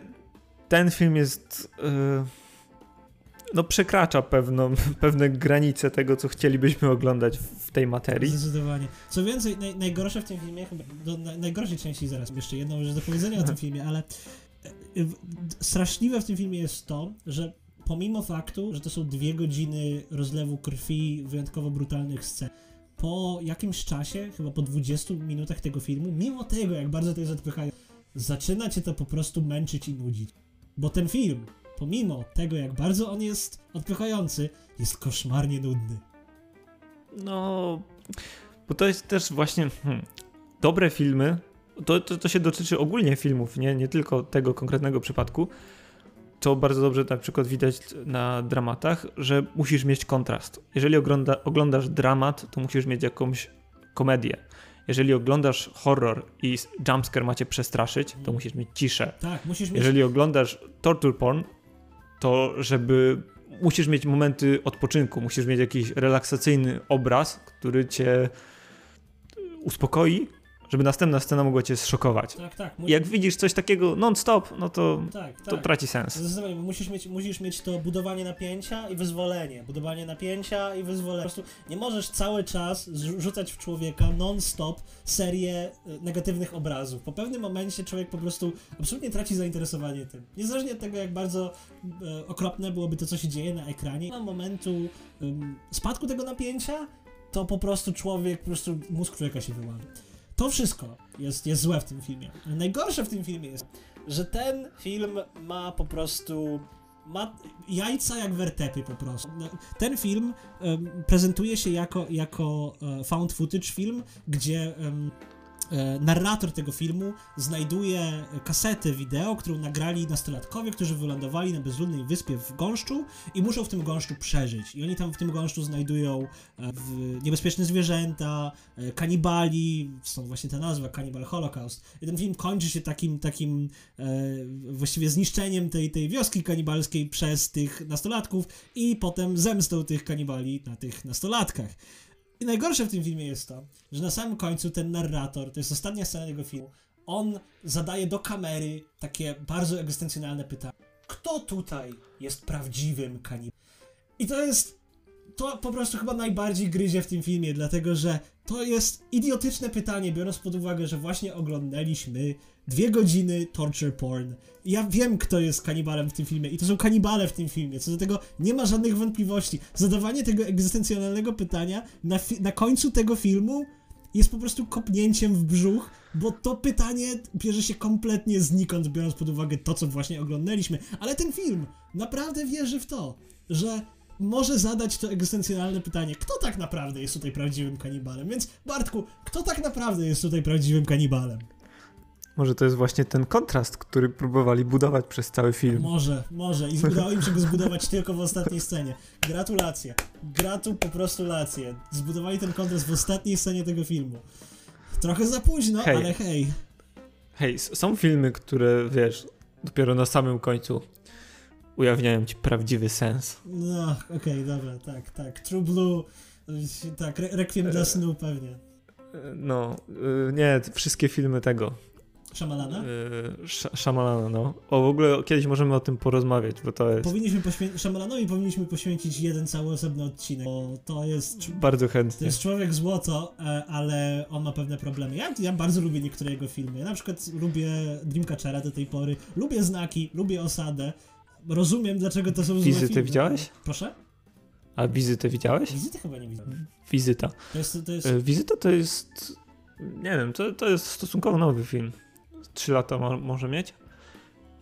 B: ten film jest... Yy, no przekracza pewną, pewne granice tego, co chcielibyśmy oglądać w tej materii.
A: Zdecydowanie. Co więcej, naj, najgorsze w tym filmie, chyba do na, najgorszej części zaraz jeszcze jedną rzecz do powiedzenia o tym filmie, ale y, straszliwe w tym filmie jest to, że pomimo faktu, że to są dwie godziny rozlewu krwi, wyjątkowo brutalnych scen, po jakimś czasie, chyba po 20 minutach tego filmu, mimo tego, jak bardzo to jest odpychające, zaczyna cię to po prostu męczyć i nudzić. Bo ten film, pomimo tego, jak bardzo on jest odpychający, jest koszmarnie nudny.
B: No, bo to jest też właśnie hmm, dobre filmy. To, to, to się dotyczy ogólnie filmów, nie, nie tylko tego konkretnego przypadku. To bardzo dobrze na przykład widać na dramatach, że musisz mieć kontrast. Jeżeli ogląda, oglądasz dramat, to musisz mieć jakąś komedię. Jeżeli oglądasz horror i jumpscare macie przestraszyć, to musisz mieć ciszę.
A: Tak, musisz mieć...
B: Jeżeli oglądasz torture porn, to żeby musisz mieć momenty odpoczynku, musisz mieć jakiś relaksacyjny obraz, który cię uspokoi, żeby następna scena mogła cię zszokować.
A: Tak, tak.
B: Musisz... Jak widzisz coś takiego non-stop, no to,
A: tak,
B: to
A: tak.
B: traci sens.
A: Zdecydowanie, musisz mieć, musisz mieć to budowanie napięcia i wyzwolenie. Budowanie napięcia i wyzwolenie. Po prostu nie możesz cały czas rzucać w człowieka non-stop serię e, negatywnych obrazów. Po pewnym momencie człowiek po prostu absolutnie traci zainteresowanie tym. Niezależnie od tego, jak bardzo e, okropne byłoby to, co się dzieje na ekranie, na momentu um, spadku tego napięcia, to po prostu człowiek, po prostu mózg człowieka się wyłamie. To wszystko jest, jest złe w tym filmie. Najgorsze w tym filmie jest, że ten film ma po prostu. Ma jajca jak wertepy po prostu. No, ten film um, prezentuje się jako, jako uh, found footage film, gdzie um, E, narrator tego filmu znajduje kasetę wideo, którą nagrali nastolatkowie, którzy wylądowali na bezludnej wyspie w gąszczu i muszą w tym gąszczu przeżyć. I oni tam w tym gąszczu znajdują e, niebezpieczne zwierzęta, e, kanibali, stąd właśnie ta nazwa, Cannibal Holocaust. I ten film kończy się takim, takim właściwie zniszczeniem tej, tej wioski kanibalskiej przez tych nastolatków i potem zemstą tych kanibali na tych nastolatkach. I najgorsze w tym filmie jest to, że na samym końcu ten narrator, to jest ostatnia scena tego filmu, on zadaje do kamery takie bardzo egzystencjonalne pytanie. Kto tutaj jest prawdziwym kanibałem? I to jest. To po prostu chyba najbardziej gryzie w tym filmie, dlatego że to jest idiotyczne pytanie, biorąc pod uwagę, że właśnie oglądaliśmy dwie godziny torture porn. ja wiem, kto jest kanibalem w tym filmie i to są kanibale w tym filmie, co do tego nie ma żadnych wątpliwości. Zadawanie tego egzystencjonalnego pytania na, na końcu tego filmu jest po prostu kopnięciem w brzuch, bo to pytanie bierze się kompletnie znikąd, biorąc pod uwagę to, co właśnie oglądaliśmy. Ale ten film naprawdę wierzy w to, że może zadać to egzystencjonalne pytanie, kto tak naprawdę jest tutaj prawdziwym kanibalem? Więc Bartku, kto tak naprawdę jest tutaj prawdziwym kanibalem?
B: Może to jest właśnie ten kontrast, który próbowali budować przez cały film.
A: Może, może. I udało im się go zbudować tylko w ostatniej scenie. Gratulacje. Gratu po prostu lację. Zbudowali ten kontrast w ostatniej scenie tego filmu. Trochę za późno, hej. ale hej.
B: Hej, są filmy, które wiesz, dopiero na samym końcu ujawniają ci prawdziwy sens.
A: No, okej, okay, dobra, tak, tak. True Blue, tak, Requiem dla snu pewnie.
B: No, y, nie, wszystkie filmy tego.
A: Szamalana?
B: Yy, Szamalana, no. O, w ogóle kiedyś możemy o tym porozmawiać, bo to jest...
A: Powinniśmy poświęcić, Szamalanowi powinniśmy poświęcić jeden cały osobny odcinek, bo to jest...
B: Bardzo chętnie.
A: To jest człowiek złoto, e, ale on ma pewne problemy. Ja, ja bardzo lubię niektóre jego filmy. Ja na przykład lubię Dreamcatchera do tej pory, lubię Znaki, lubię Osadę, rozumiem dlaczego to są złe
B: Wizytę filmy. widziałeś?
A: Proszę?
B: A wizytę widziałeś?
A: Wizyty chyba nie widziałem.
B: Wizyta.
A: To jest, to jest...
B: E, wizyta to jest... Nie wiem, to, to jest stosunkowo nowy film. 3 lata może mieć.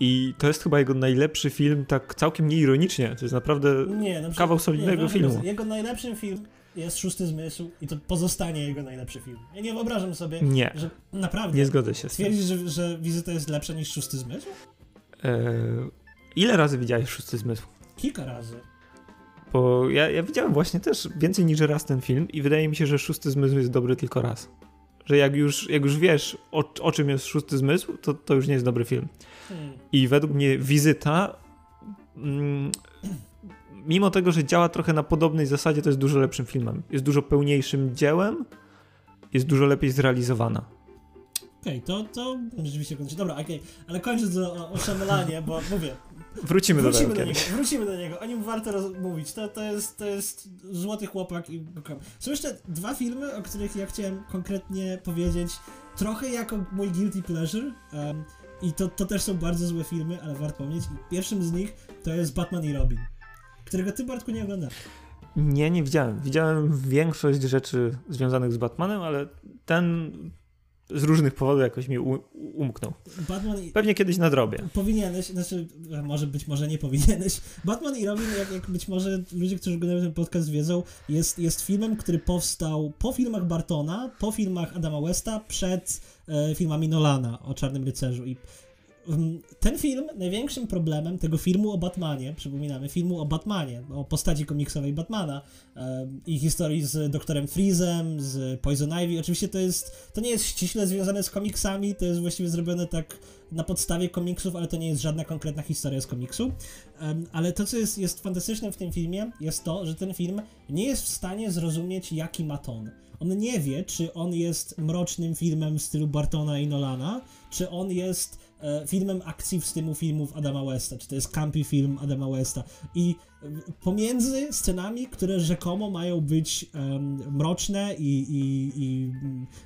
B: I to jest chyba jego najlepszy film, tak całkiem nieironicznie. To jest naprawdę nie, na kawał solidnego nie, filmu.
A: Jego najlepszy film jest Szósty Zmysł i to pozostanie jego najlepszy film. Ja nie wyobrażam sobie,
B: nie.
A: że naprawdę...
B: Nie zgodzę się.
A: Twierdzisz, że, że Wizyta jest lepsza niż Szósty Zmysł?
B: Eee, ile razy widziałeś Szósty Zmysł?
A: Kilka razy.
B: Bo ja, ja widziałem właśnie też więcej niż raz ten film i wydaje mi się, że Szósty Zmysł jest dobry tylko raz że jak już, jak już wiesz, o, o czym jest szósty zmysł, to, to już nie jest dobry film. Hmm. I według mnie wizyta mm, mimo tego, że działa trochę na podobnej zasadzie, to jest dużo lepszym filmem. Jest dużo pełniejszym dziełem, jest dużo lepiej zrealizowana.
A: Okej, okay, to, to rzeczywiście kończy. Dobra, okej, okay. ale kończąc o, o Shyamalanie, bo mówię,
B: Wrócimy,
A: wrócimy
B: do,
A: do niego. Wrócimy do niego. O nim warto mówić. To, to, jest, to jest złoty chłopak i Są jeszcze dwa filmy, o których ja chciałem konkretnie powiedzieć. Trochę jako mój guilty pleasure. Um, I to, to też są bardzo złe filmy, ale warto pomnieć. I pierwszym z nich to jest Batman i Robin, którego ty, Bartku, nie oglądałeś.
B: Nie, nie widziałem. Widziałem większość rzeczy związanych z Batmanem, ale ten z różnych powodów jakoś mi umknął. Batman i... Pewnie kiedyś nadrobię.
A: Powinieneś, znaczy, może być może nie powinieneś. Batman i Robin, jak, jak być może ludzie, którzy oglądają ten podcast wiedzą, jest, jest filmem, który powstał po filmach Bartona, po filmach Adama Westa, przed e, filmami Nolana o Czarnym Rycerzu i ten film, największym problemem tego filmu o Batmanie, przypominamy, filmu o Batmanie, o postaci komiksowej Batmana e, i historii z doktorem Freezem, z Poison Ivy, oczywiście to jest, to nie jest ściśle związane z komiksami, to jest właściwie zrobione tak na podstawie komiksów, ale to nie jest żadna konkretna historia z komiksu. Ale to, co jest, jest fantastyczne w tym filmie, jest to, że ten film nie jest w stanie zrozumieć, jaki ma ton. On nie wie, czy on jest mrocznym filmem w stylu Bartona i Nolana, czy on jest e, filmem akcji w stylu filmów Adama Westa, czy to jest campy film Adama Westa. I pomiędzy scenami, które rzekomo mają być um, mroczne i, i, i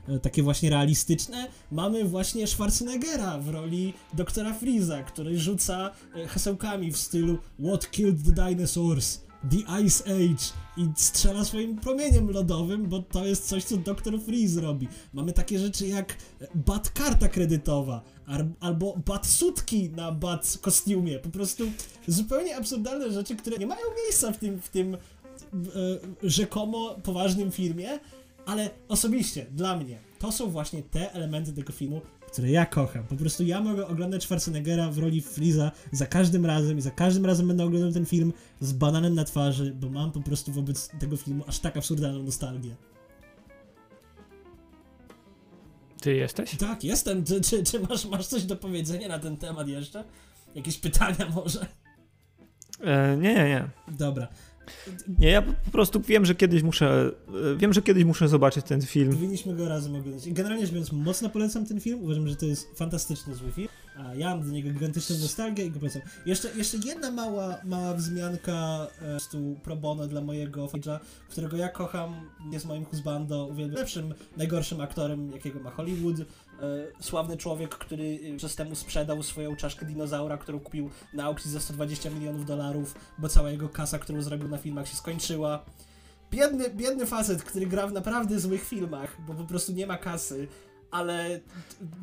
A: um, takie właśnie realistyczne, mamy właśnie Schwarzeneggera w roli doktora Freeza, który rzuca e, hasełkami w stylu What killed the dinosaurs? The Ice Age i strzela swoim promieniem lodowym, bo to jest coś, co Dr. Freeze robi. Mamy takie rzeczy jak bat karta kredytowa, albo bat sutki na bat kostiumie. Po prostu zupełnie absurdalne rzeczy, które nie mają miejsca w tym, w tym e, rzekomo poważnym filmie, ale osobiście, dla mnie, to są właśnie te elementy tego filmu, które ja kocham. Po prostu ja mogę oglądać Schwarzeneggera w roli Freeza za każdym razem i za każdym razem będę oglądał ten film z bananem na twarzy, bo mam po prostu wobec tego filmu aż tak absurdalną nostalgię.
B: Ty jesteś?
A: Tak, jestem. Czy, czy, czy masz, masz coś do powiedzenia na ten temat jeszcze? Jakieś pytania może?
B: E, nie, nie, nie.
A: Dobra.
B: Nie, ja po prostu wiem, że kiedyś muszę, e, wiem, że kiedyś muszę zobaczyć ten film.
A: Powinniśmy go razem oglądać. Generalnie rzecz biorąc, mocno polecam ten film. Uważam, że to jest fantastyczny, zły film. A ja mam do niego gigantyczną nostalgię i go polecam. Jeszcze, jeszcze jedna mała, mała wzmianka e, tu pro bono dla mojego fage'a, którego ja kocham, jest moim husbando, uwielbiam lepszym, najgorszym aktorem, jakiego ma Hollywood. E, sławny człowiek, który e, przez temu sprzedał swoją czaszkę dinozaura, którą kupił na aukcji za 120 milionów dolarów, bo cała jego kasa, którą zrobił na filmach się skończyła. Biedny, biedny facet, który gra w naprawdę złych filmach, bo po prostu nie ma kasy, ale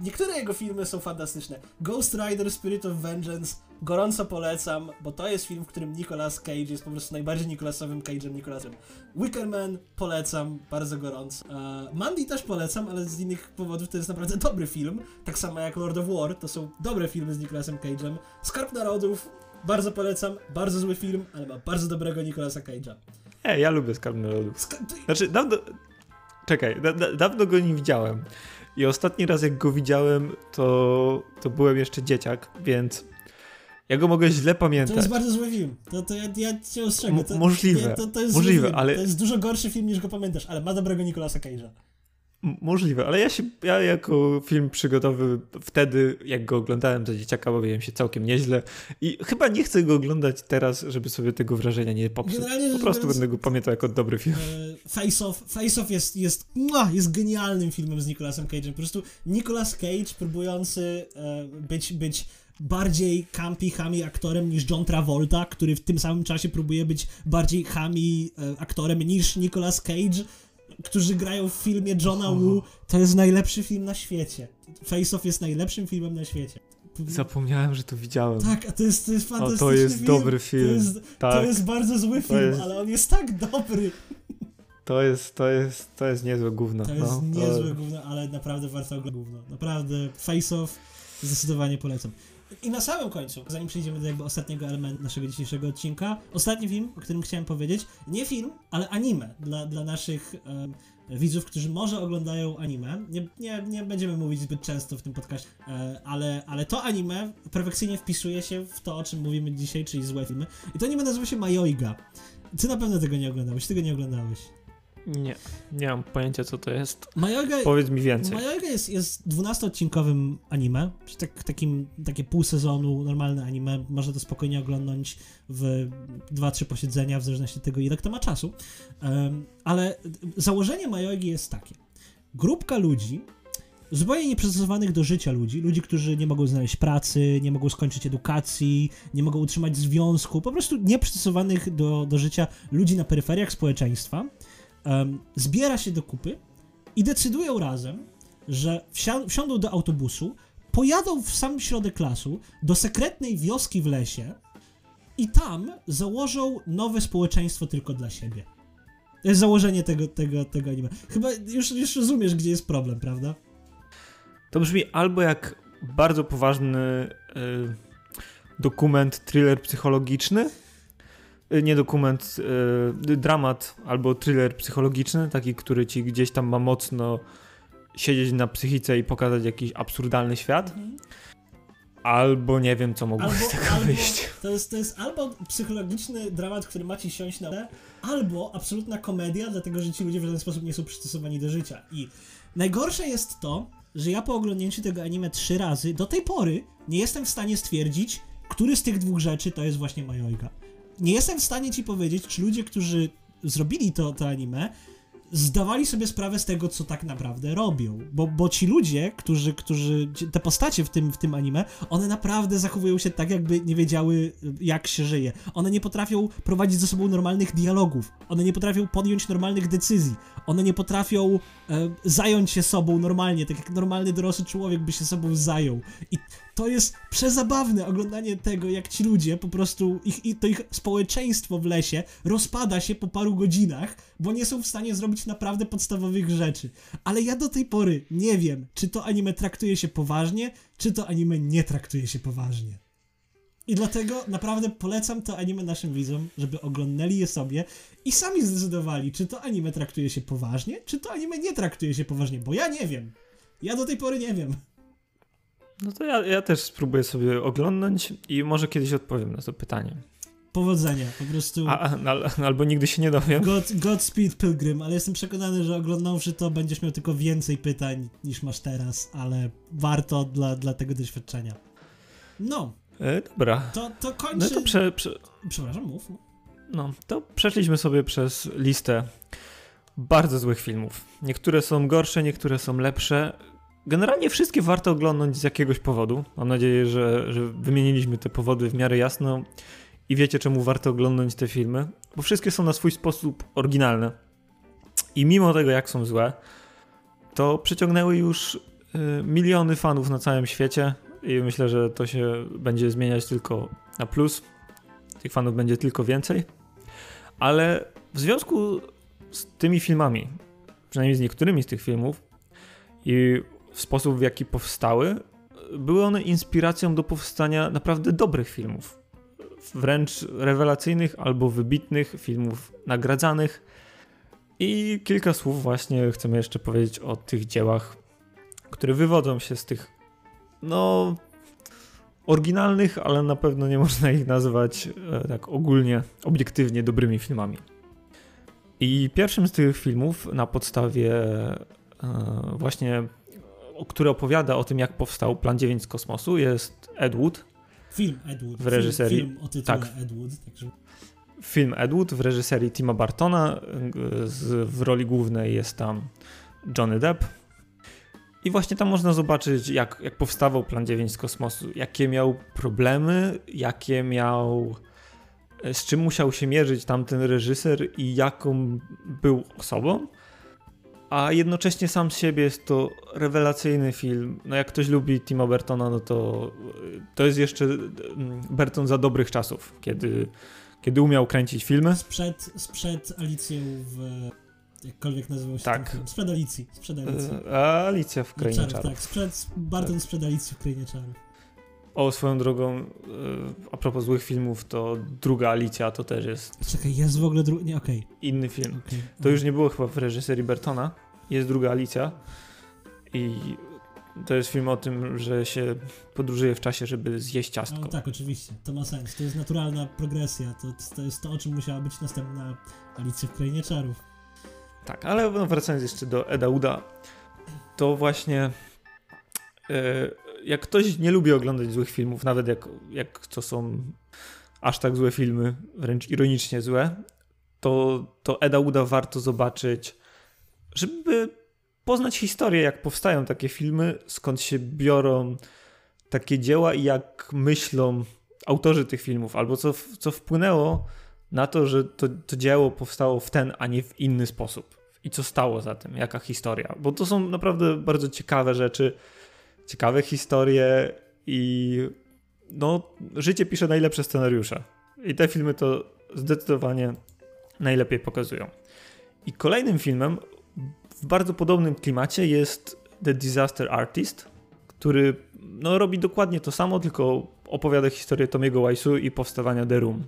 A: niektóre jego filmy są fantastyczne. Ghost Rider Spirit of Vengeance gorąco polecam, bo to jest film, w którym Nicolas Cage jest po prostu najbardziej Nicolasowym Cage'em Nicolasem. Wickerman polecam bardzo gorąco. Uh, Mandy też polecam, ale z innych powodów to jest naprawdę dobry film. Tak samo jak Lord of War, to są dobre filmy z Nicolasem Cage'em. Skarb Narodów bardzo polecam, bardzo zły film, ale ma bardzo dobrego Nicolasa Cage'a.
B: E, ja lubię Skarb Narodów. Ska znaczy, dawno... Czekaj, da da dawno go nie widziałem. I ostatni raz jak go widziałem, to, to byłem jeszcze dzieciak, więc ja go mogę źle pamiętać.
A: To jest bardzo zły film. To, to ja, ja cię ostrzegam. To,
B: możliwe.
A: To, to jest
B: możliwe, ale...
A: To jest dużo gorszy film niż go pamiętasz, ale ma dobrego Nicolasa Cage'a.
B: Możliwe, ale ja się, ja jako film przygotowy wtedy, jak go oglądałem za dzieciaka, bawiłem się całkiem nieźle i chyba nie chcę go oglądać teraz, żeby sobie tego wrażenia nie popsuć. Generalnie po prostu będę go pamiętał jako dobry film.
A: E, Face Off, Face Off jest, jest, jest genialnym filmem z Nicolasem Cage'em. Po prostu Nicolas Cage próbujący e, być, być bardziej campy, hami aktorem niż John Travolta, który w tym samym czasie próbuje być bardziej hami e, aktorem niż Nicolas Cage którzy grają w filmie Johna Woo, to jest najlepszy film na świecie. Face Off jest najlepszym filmem na świecie.
B: Zapomniałem, że to widziałem.
A: Tak, a to jest, to jest fantastyczny
B: o, to jest film. dobry film. To
A: jest,
B: tak.
A: to jest bardzo zły film, jest... ale on jest tak dobry.
B: To jest, to jest, to jest niezłe gówno.
A: To jest no, niezłe to... gówno, ale naprawdę warto oglądać gówno. Naprawdę, Face Off zdecydowanie polecam. I na samym końcu, zanim przejdziemy do jakby ostatniego elementu naszego dzisiejszego odcinka, ostatni film, o którym chciałem powiedzieć, nie film, ale anime dla, dla naszych widzów, którzy może oglądają anime. Nie, nie, nie będziemy mówić zbyt często w tym podcaście, e, ale, ale to anime perfekcyjnie wpisuje się w to, o czym mówimy dzisiaj, czyli złe filmy. I to anime nazywa się Majoiga. Ty na pewno tego nie oglądałeś, ty tego nie oglądałeś.
B: Nie, nie mam pojęcia co to jest.
A: Majoiga,
B: Powiedz mi więcej.
A: Majoiga jest, jest 12-odcinkowym anime, tak, takim, takie pół sezonu, normalne anime. Można to spokojnie oglądać w 2-3 posiedzenia, w zależności od tego, ile kto ma czasu. Um, ale założenie Majoigi jest takie. Grupka ludzi, zupełnie nieprzystosowanych do życia ludzi, ludzi, którzy nie mogą znaleźć pracy, nie mogą skończyć edukacji, nie mogą utrzymać związku, po prostu nieprzystosowanych do, do życia ludzi na peryferiach społeczeństwa, um, zbiera się do kupy i decydują razem, że wsia- wsiądą do autobusu, pojadą w sam środek lasu do sekretnej wioski w lesie i tam założą nowe społeczeństwo tylko dla siebie. To jest założenie tego, tego, tego anime. Chyba już, już rozumiesz, gdzie jest problem, prawda?
B: To brzmi albo jak bardzo poważny y, dokument, thriller psychologiczny, nie dokument, y, dramat albo thriller psychologiczny, taki, który ci gdzieś tam ma mocno siedzieć na psychice i pokazać jakiś absurdalny świat. Albo nie wiem, co mogło z tego
A: albo,
B: wyjść.
A: To jest, to jest albo psychologiczny dramat, który ma ci siąść na albo absolutna komedia, dlatego że ci ludzie w żaden sposób nie są przystosowani do życia. I najgorsze jest to, że ja po oglądnięciu tego anime trzy razy, do tej pory nie jestem w stanie stwierdzić, który z tych dwóch rzeczy to jest właśnie Majojga. Nie jestem w stanie ci powiedzieć, czy ludzie, którzy zrobili to, to anime, zdawali sobie sprawę z tego, co tak naprawdę robią. Bo, bo ci ludzie, którzy, którzy, te postacie w tym, w tym anime, one naprawdę zachowują się tak, jakby nie wiedziały, jak się żyje. One nie potrafią prowadzić ze sobą normalnych dialogów. One nie potrafią podjąć normalnych decyzji. One nie potrafią e, zająć się sobą normalnie, tak jak normalny dorosły człowiek by się sobą zajął. I to jest przezabawne oglądanie tego, jak ci ludzie po prostu, ich, to ich społeczeństwo w lesie rozpada się po paru godzinach, bo nie są w stanie zrobić naprawdę podstawowych rzeczy. Ale ja do tej pory nie wiem, czy to anime traktuje się poważnie, czy to anime nie traktuje się poważnie. I dlatego naprawdę polecam to anime naszym widzom, żeby oglądali je sobie i sami zdecydowali, czy to anime traktuje się poważnie, czy to anime nie traktuje się poważnie, bo ja nie wiem. Ja do tej pory nie wiem.
B: No to ja, ja też spróbuję sobie oglądnąć i może kiedyś odpowiem na to pytanie.
A: Powodzenia, po prostu.
B: A, a, albo nigdy się nie dowiem.
A: God, Godspeed Pilgrim, ale jestem przekonany, że oglądając to będziesz miał tylko więcej pytań niż masz teraz, ale warto dla, dla tego doświadczenia. No.
B: E, dobra.
A: To, to kończy...
B: No to prze, prze...
A: Przepraszam, mów.
B: No, to przeszliśmy sobie przez listę bardzo złych filmów. Niektóre są gorsze, niektóre są lepsze. Generalnie wszystkie warto oglądać z jakiegoś powodu. Mam nadzieję, że, że wymieniliśmy te powody w miarę jasno i wiecie, czemu warto oglądać te filmy, bo wszystkie są na swój sposób oryginalne. I mimo tego, jak są złe, to przyciągnęły już y, miliony fanów na całym świecie i myślę, że to się będzie zmieniać tylko na plus. Tych fanów będzie tylko więcej. Ale w związku z tymi filmami, przynajmniej z niektórymi z tych filmów i sposób, w jaki powstały, były one inspiracją do powstania naprawdę dobrych filmów. Wręcz rewelacyjnych albo wybitnych filmów nagradzanych. I kilka słów właśnie chcemy jeszcze powiedzieć o tych dziełach, które wywodzą się z tych, no, oryginalnych, ale na pewno nie można ich nazwać e, tak ogólnie, obiektywnie dobrymi filmami. I pierwszym z tych filmów na podstawie e, właśnie który opowiada o tym, jak powstał Plan 9 z kosmosu, jest Ed Wood.
A: Film Ed Wood.
B: W reżyserii.
A: Film, film o tytule tak. Ed Wood. Także...
B: Film Ed Wood w reżyserii Tima Bartona. Z, w roli głównej jest tam Johnny Depp. I właśnie tam można zobaczyć, jak, jak powstawał Plan 9 z kosmosu, jakie miał problemy, jakie miał. z czym musiał się mierzyć tamten reżyser i jaką był osobą a jednocześnie sam z siebie jest to rewelacyjny film. No jak ktoś lubi Tima Burtona, no to to jest jeszcze mm, Burton za dobrych czasów, kiedy, kiedy umiał kręcić filmy.
A: Sprzed, sprzed Alicją w... jakkolwiek nazywał się
B: tak.
A: ten film. Sprzed Alicji. Sprzed Alicji.
B: E, Alicja w Krainie Czarów.
A: Tak, sprzed, Barton tak. sprzed Alicji w Krainie Czarów.
B: O, swoją drogą, a propos złych filmów, to druga Alicja to też jest.
A: Czekaj, jest w ogóle drugi. Nie, okej. Okay.
B: Inny film. Okay. To już nie było chyba w reżyserii Bertona. Jest druga Alicja i to jest film o tym, że się podróżuje w czasie, żeby zjeść ciastko.
A: No, tak, oczywiście, to ma sens. To jest naturalna progresja. To, to jest to, o czym musiała być następna Alicja w Krainie Czarów.
B: Tak, ale no wracając jeszcze do Eda Uda, to właśnie e, jak ktoś nie lubi oglądać złych filmów, nawet jak, jak to są aż tak złe filmy, wręcz ironicznie złe, to, to Eda Uda warto zobaczyć, żeby poznać historię, jak powstają takie filmy, skąd się biorą takie dzieła i jak myślą autorzy tych filmów, albo co, co wpłynęło na to, że to, to dzieło powstało w ten, a nie w inny sposób. I co stało za tym, jaka historia. Bo to są naprawdę bardzo ciekawe rzeczy, ciekawe historie i no, życie pisze najlepsze scenariusze. I te filmy to zdecydowanie najlepiej pokazują. I kolejnym filmem w bardzo podobnym klimacie jest The Disaster Artist, który no, robi dokładnie to samo, tylko opowiada historię Tomiego Wise'u i powstawania The Room.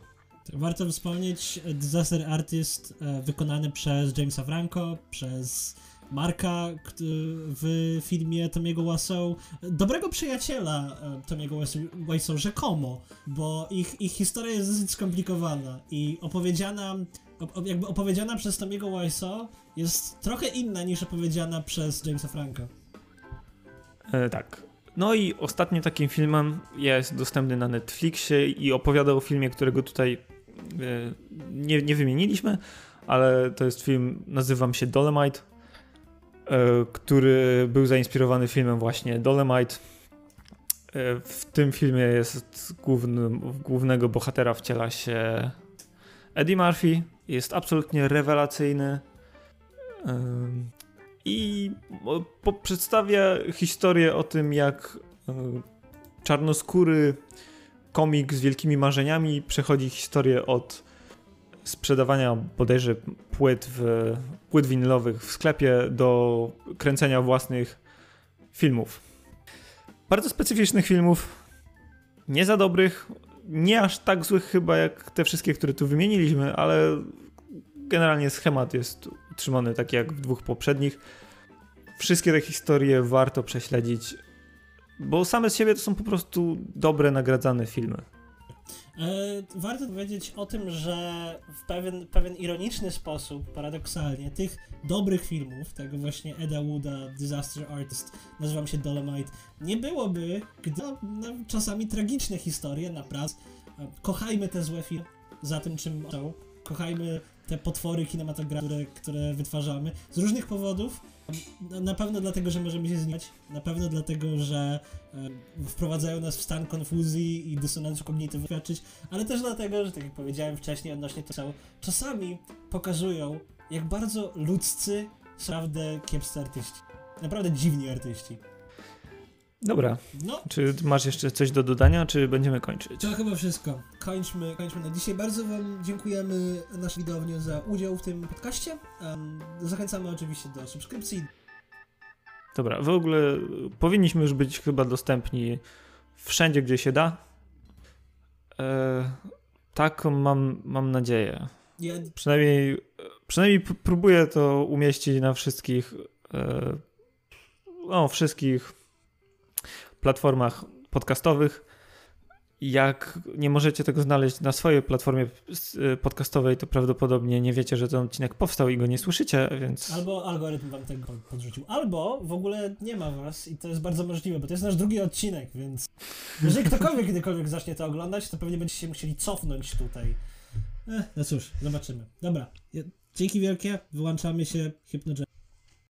A: Warto wspomnieć Disaster Artist e, wykonany przez Jamesa Franco, przez Marka w filmie Tomiego Wiseau, dobrego przyjaciela e, Tomiego Wiseau rzekomo, bo ich, ich historia jest dosyć skomplikowana i opowiedziana jakby opowiedziana przez Tomiego Wiseau jest trochę inna niż opowiedziana przez Jamesa Franka.
B: E, tak. No i ostatnim takim filmem jest dostępny na Netflixie i opowiada o filmie, którego tutaj e, nie, nie wymieniliśmy, ale to jest film, nazywam się Dolemite, e, który był zainspirowany filmem właśnie Dolemite. E, w tym filmie jest głównym, głównego bohatera wciela się Eddie Murphy, jest absolutnie rewelacyjny i przedstawia historię o tym, jak czarnoskóry komik z wielkimi marzeniami przechodzi historię od sprzedawania bodajże płyt, w, płyt winylowych w sklepie do kręcenia własnych filmów. Bardzo specyficznych filmów, nie za dobrych, nie aż tak złych chyba jak te wszystkie, które tu wymieniliśmy, ale generalnie schemat jest utrzymany tak jak w dwóch poprzednich. Wszystkie te historie warto prześledzić, bo same z siebie to są po prostu dobre, nagradzane filmy.
A: E, warto powiedzieć o tym, że w pewien, pewien ironiczny sposób, paradoksalnie, tych dobrych filmów, tego właśnie Eda Wooda, Disaster Artist, nazywam się Dolomite, nie byłoby, gdy no, no, czasami tragiczne historie, naprawdę. Kochajmy te złe filmy za tym, czym są. Kochajmy te potwory kinematograficzne, które, wytwarzamy z różnych powodów. Na pewno dlatego, że możemy się zmieniać, na pewno dlatego, że e, wprowadzają nas w stan konfuzji i dysonansu kognitywnego, ale też dlatego, że tak jak powiedziałem wcześniej odnośnie tego, czasami pokazują, jak bardzo ludzcy naprawdę kiepscy artyści. Naprawdę dziwni artyści.
B: Dobra. No. Czy masz jeszcze coś do dodania, czy będziemy kończyć?
A: To chyba wszystko. Kończmy, kończmy na dzisiaj. Bardzo Wam dziękujemy naszej widowni za udział w tym podcaście. Zachęcamy oczywiście do subskrypcji.
B: Dobra, w ogóle powinniśmy już być chyba dostępni wszędzie, gdzie się da. E, tak mam, mam nadzieję. Ja... Przynajmniej, przynajmniej próbuję to umieścić na wszystkich e, no, wszystkich platformach podcastowych. Jak nie możecie tego znaleźć na swojej platformie y, podcastowej, to prawdopodobnie nie wiecie, że ten odcinek powstał i go nie słyszycie, więc.
A: Albo algorytm wam tego podrzucił, albo w ogóle nie ma was i to jest bardzo możliwe, bo to jest nasz drugi odcinek, więc jeżeli ktokolwiek kiedykolwiek zacznie to oglądać, to pewnie będziecie musieli cofnąć tutaj. Eh, no cóż, zobaczymy. Dobra, dzięki wielkie, wyłączamy się, Hypnojet.